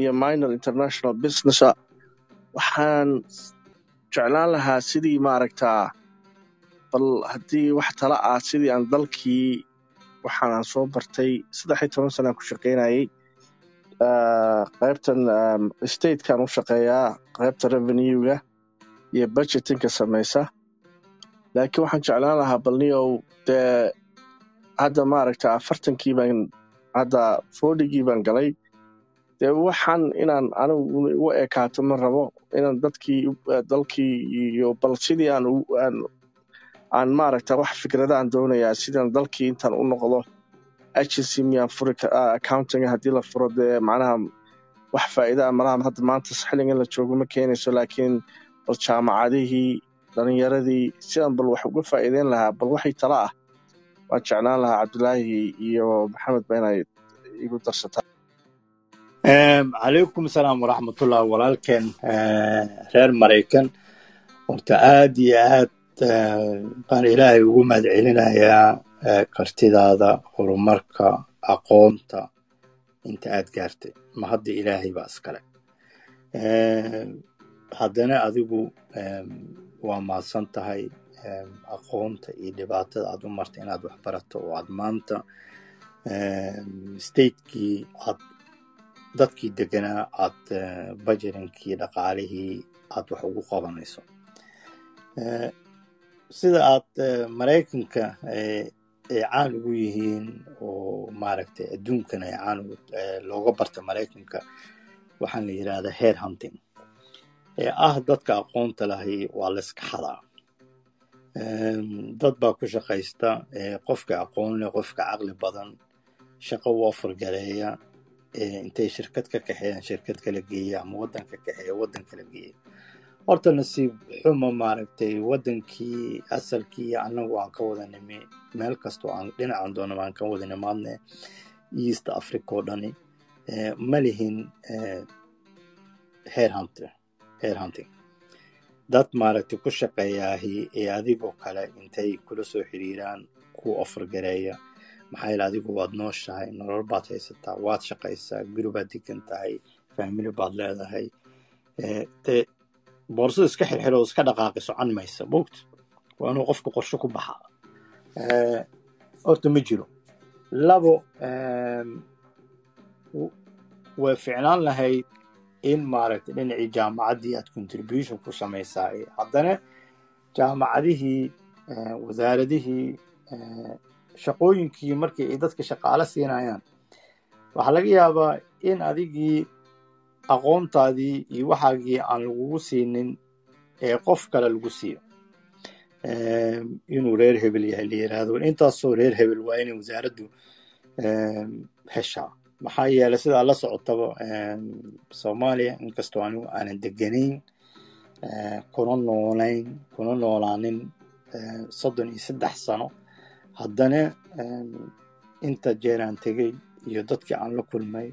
iyo minor international businessa. Waxaan jeclaan lahaa sidii maaragtaa bal haddii wax tala ah sidii aan dalkii waxaanaan soo bartay saddex iyo toban sanaan ku shaqaynayay qaybtan statekan u shaqeeyaa qaybta revenuega iyo budgetinka samaysa laakiin waxaan jeclaan lahaa balniow dee hadda maaragta afartankii baan hadda fordigii baan galay. Dee waxaan inaan anigu u ekaato ma rabo inaan dadkii dalkii iyo bal sidii aan aan maaragta wax fikradaan doonayaa sidaan dalkii intaan u noqdo agency miyaan furi accountinga haddii la furo dee macnaha wax faa'iida malaha hadda maanta xilligan la joogo ma keenayso laakiin bal jaamacadihii dhalinyaradii sidaan bal wax uga faa'iideyn lahaa bal waxay tala ah. Waan jeclaan lahaa cabdilaahi iyo maxamed ba inay igu darsataan. Calaykum asalaam waraxmatullah walaalkeen. Reer maraykan. Horta aad iyo aad baan ilaahay ugu mahad celinayaa kartidaada horumarka aqoonta. Inta aad gaartay ma hadda ilaahay baa iskale haddana adigu waa mahadsan tahay aqoonta iyo dhibaatada aad u marta inaad wax barato oo aad maanta statekii aad dadkii deganaa aad bajerinkii dhaqaalihii aad wax ugu qabanayso. Sida aad maraykanka ay caan ugu yihiin oo maaragtay adduunkan ay caan looga barta maraykanka waxaan la yidhahdaa head hunting ee ah dadka aqoonta lahay waa la iska xadaa dad baa ku shaqaysta qofka aqoon leh qofka caqli badan shaqo u ofargareeya intay shirkad ka kaxeeyaan shirkad kala geeya ama waddan ka kaxeeya waddan kala geeya. Horta nasiib xuma maaragtay waddankii asalkii annagu aan ka wada nimi meel kastoo aan dhinacan doonaba aan ka wada nimaadne east africa oo dhani ma lihin hair hunter hair hunting. Dad maaragtay ku shaqeeyaahi ee adigoo kale intay kula soo xiriiraan ku ofargareeya maxaa yeele adigu waad nooshahay nolol baad haysataa waad shaqaysaa guri baad degan tahay family baad leedahay. Dee boorsada iska xirxiro iska dhaqaaqi socon maysa bogta waa inuu qofka qorshe ku baxaa horta ma jiro. Labo way ficnaan lahayd in maaragtay dhinacii jaamacaddii aad contribution ku samaysaa haddana jaamacadihii wasaaradihii shaqooyinkii markii ay dadka shaqaale siinayaan. Waxaa laga yaabaa in adigii aqoontaadii iyo waxaagii aan lagugu siinin ee qof kale lagu siiyo. Inuu reer hebel yahay la yiraahdo. Intaasoo reer hebel waa inay wasaaraddu heshaa maxaa yeelay sidaa la socotaba soomaaliya inkastoo anigu aanan deganayn kuna noolayn kuna noolaanin soddon iyo saddex sano. Haddana inta jeeraan tegey iyo dadkii aan la kulmay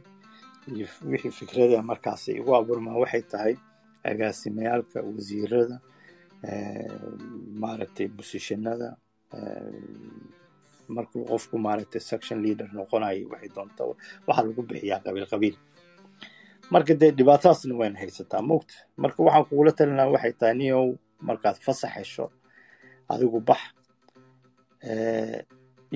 iyo wixii fikrada markaas igu abuurmaan waxay tahay agaasimeyaalka wasiirada maaragtay bosishanada markuu qofku maaragtay section leader noqonayo waxay doonta waxaa lagu bixiyaa qabiil qabiil. Marka dee dhibaatadaasna wayna haysataa mogta marka waxaan kugula talinaa waxay tahay niyow markaad fasax hesho adigu bax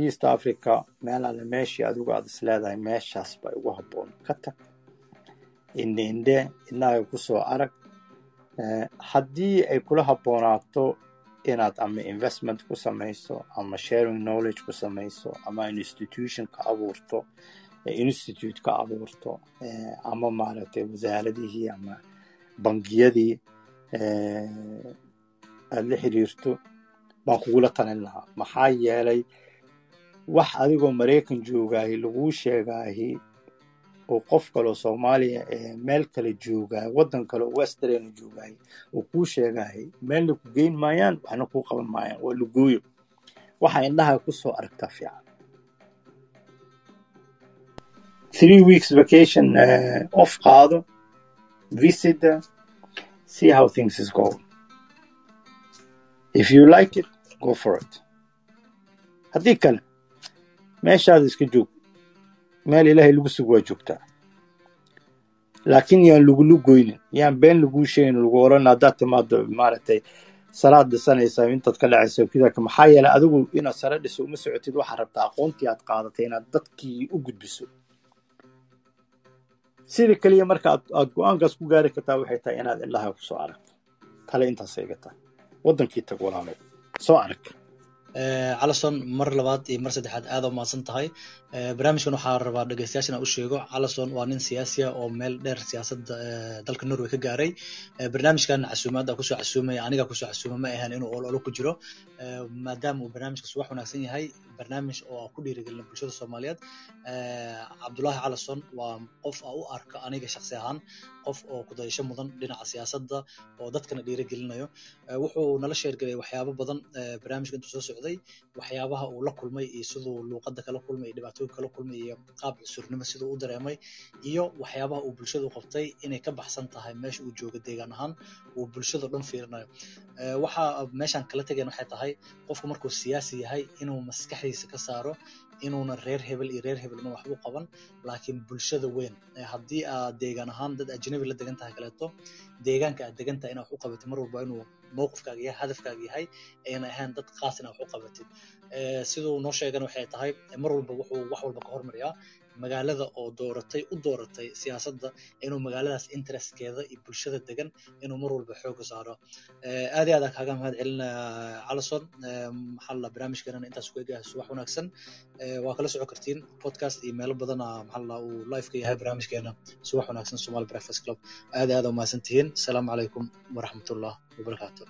east africa meel alle meeshii adigu aad is leedahay meeshaas ba ugu habboon. Ka tag indhe indhe inaaga ku soo arag haddii ay kula habboonaato inaad ama investment ku samayso ama sharing knowledge ku samayso ama institution ka abuurto institute ka abuurto ama maaragtay wasaaradihii ama bangiyadii aad la xiriirto baan kugula talin lahaa maxaa yeelay wax adigoo maraykan joogaahi laguu sheegaahi oo qof kaloo soomaaliya ee meel kale joogaahi waddan kale oo westerena joogaahi oo kuu sheegaahi meelna ku geyn maayaan waxna kuu qaban maayaan waa lagooyo waxaa indhaha ku soo aragtaa fiican. Three weeks vacation uh, off qaado visit uh, see how things is going. If you like it go for it. Haddii kale meeshaada iska joog meel ilaahay lagu sug waa joogtaa laakiin yaan lagulu goynin. Yaan been laguu sheegin lagu oran haddaad timaado maaragtay salaad dhisanaysaa intaad ka dhacayso kidaka maxaa yeelay adigu inaad sare dhiso uma socotid waxaad rabtaa aqoontii aad qaadatay inaad dadkii u gudbiso sida keliya marka aad go'aankaas ku gaari kartaa waxay tahay inaad indhaha ku soo aragto. Tale intaasay iga tahay waddankii tag walaalow soo arag. Calison mar labaad iyo mar saddexaad aad umahadsan tahay barnaamijkan waxaa rabaa dhegeystayaashan u sheego calison waa nin siyaasiya oo meel dheer siyaasadda dalka norway ka gaaray. Barnaamijkan casuumaadda ku soo casuumaya aniga ku soo casuuma ma ahan inuu ololo ku jiro. Maadaama uu barnaamijkaas wax wanaagsan yahay barnaamij oo ku dhiirigelina bulshada soomaaliyeed. Cabdullaahi calison waa qof u arka aniga shaksi ahaan qof oo kudayasho mudan dhinaca siyaasadda oo dadkana dhiirigelinayo wuxuu nala sheergelay waxyaabo badan barnaamijka intuu soo socday waxyaabaha uu la kulmay iyo siduu luuqadda kala kulmay iyo dhibaatooyin kala kulmay iyo qaab cusurnimo siduu u dareemay iyo waxyaabaha uu bulshadu qabtay inay ka baxsan tahay meesha uu jooga deegaan ahaan uu bulshada dhan fiirinayo. Waxa meeshaan kala tegeen waxay tahay qofku markuu siyaasi yahay inuu maskaxdiisa ka saaro inuuna reer hebel iyo reer hebel una wax u qaban laakiin bulshada weyn. Haddii aad deegaan ahaan dad ajnabi la degan tahay kaleeto deegaanka aad degan tahay inaad wax u mar walba inuu mowqifkaaga yahay hadafkaaga yahay ayna ahayn dad qaas inaad wax u qabatid. Siduu noo sheegan waxay tahay mar walba wuxuu wax walba ka hormariyaa magaalada oo dooratay u dooratay siyaasadda inuu magaaladaas interestkeeda iyo bulshada degan inuu mar walba xooga saaro. Aad iyo aad kaaga mahad celinaya calison maxaa la barnaamijkeenana intaas ku egahay subax wanaagsan. Waa kala soco kartiin podcast iyo meelo badana maxaa la uu live yahay barnaamijkeena subax wanaagsan somali breakfast club. Aad iyo aad umahadsan tihiin asalaamu calaykum waraxmatullah wabarakaatu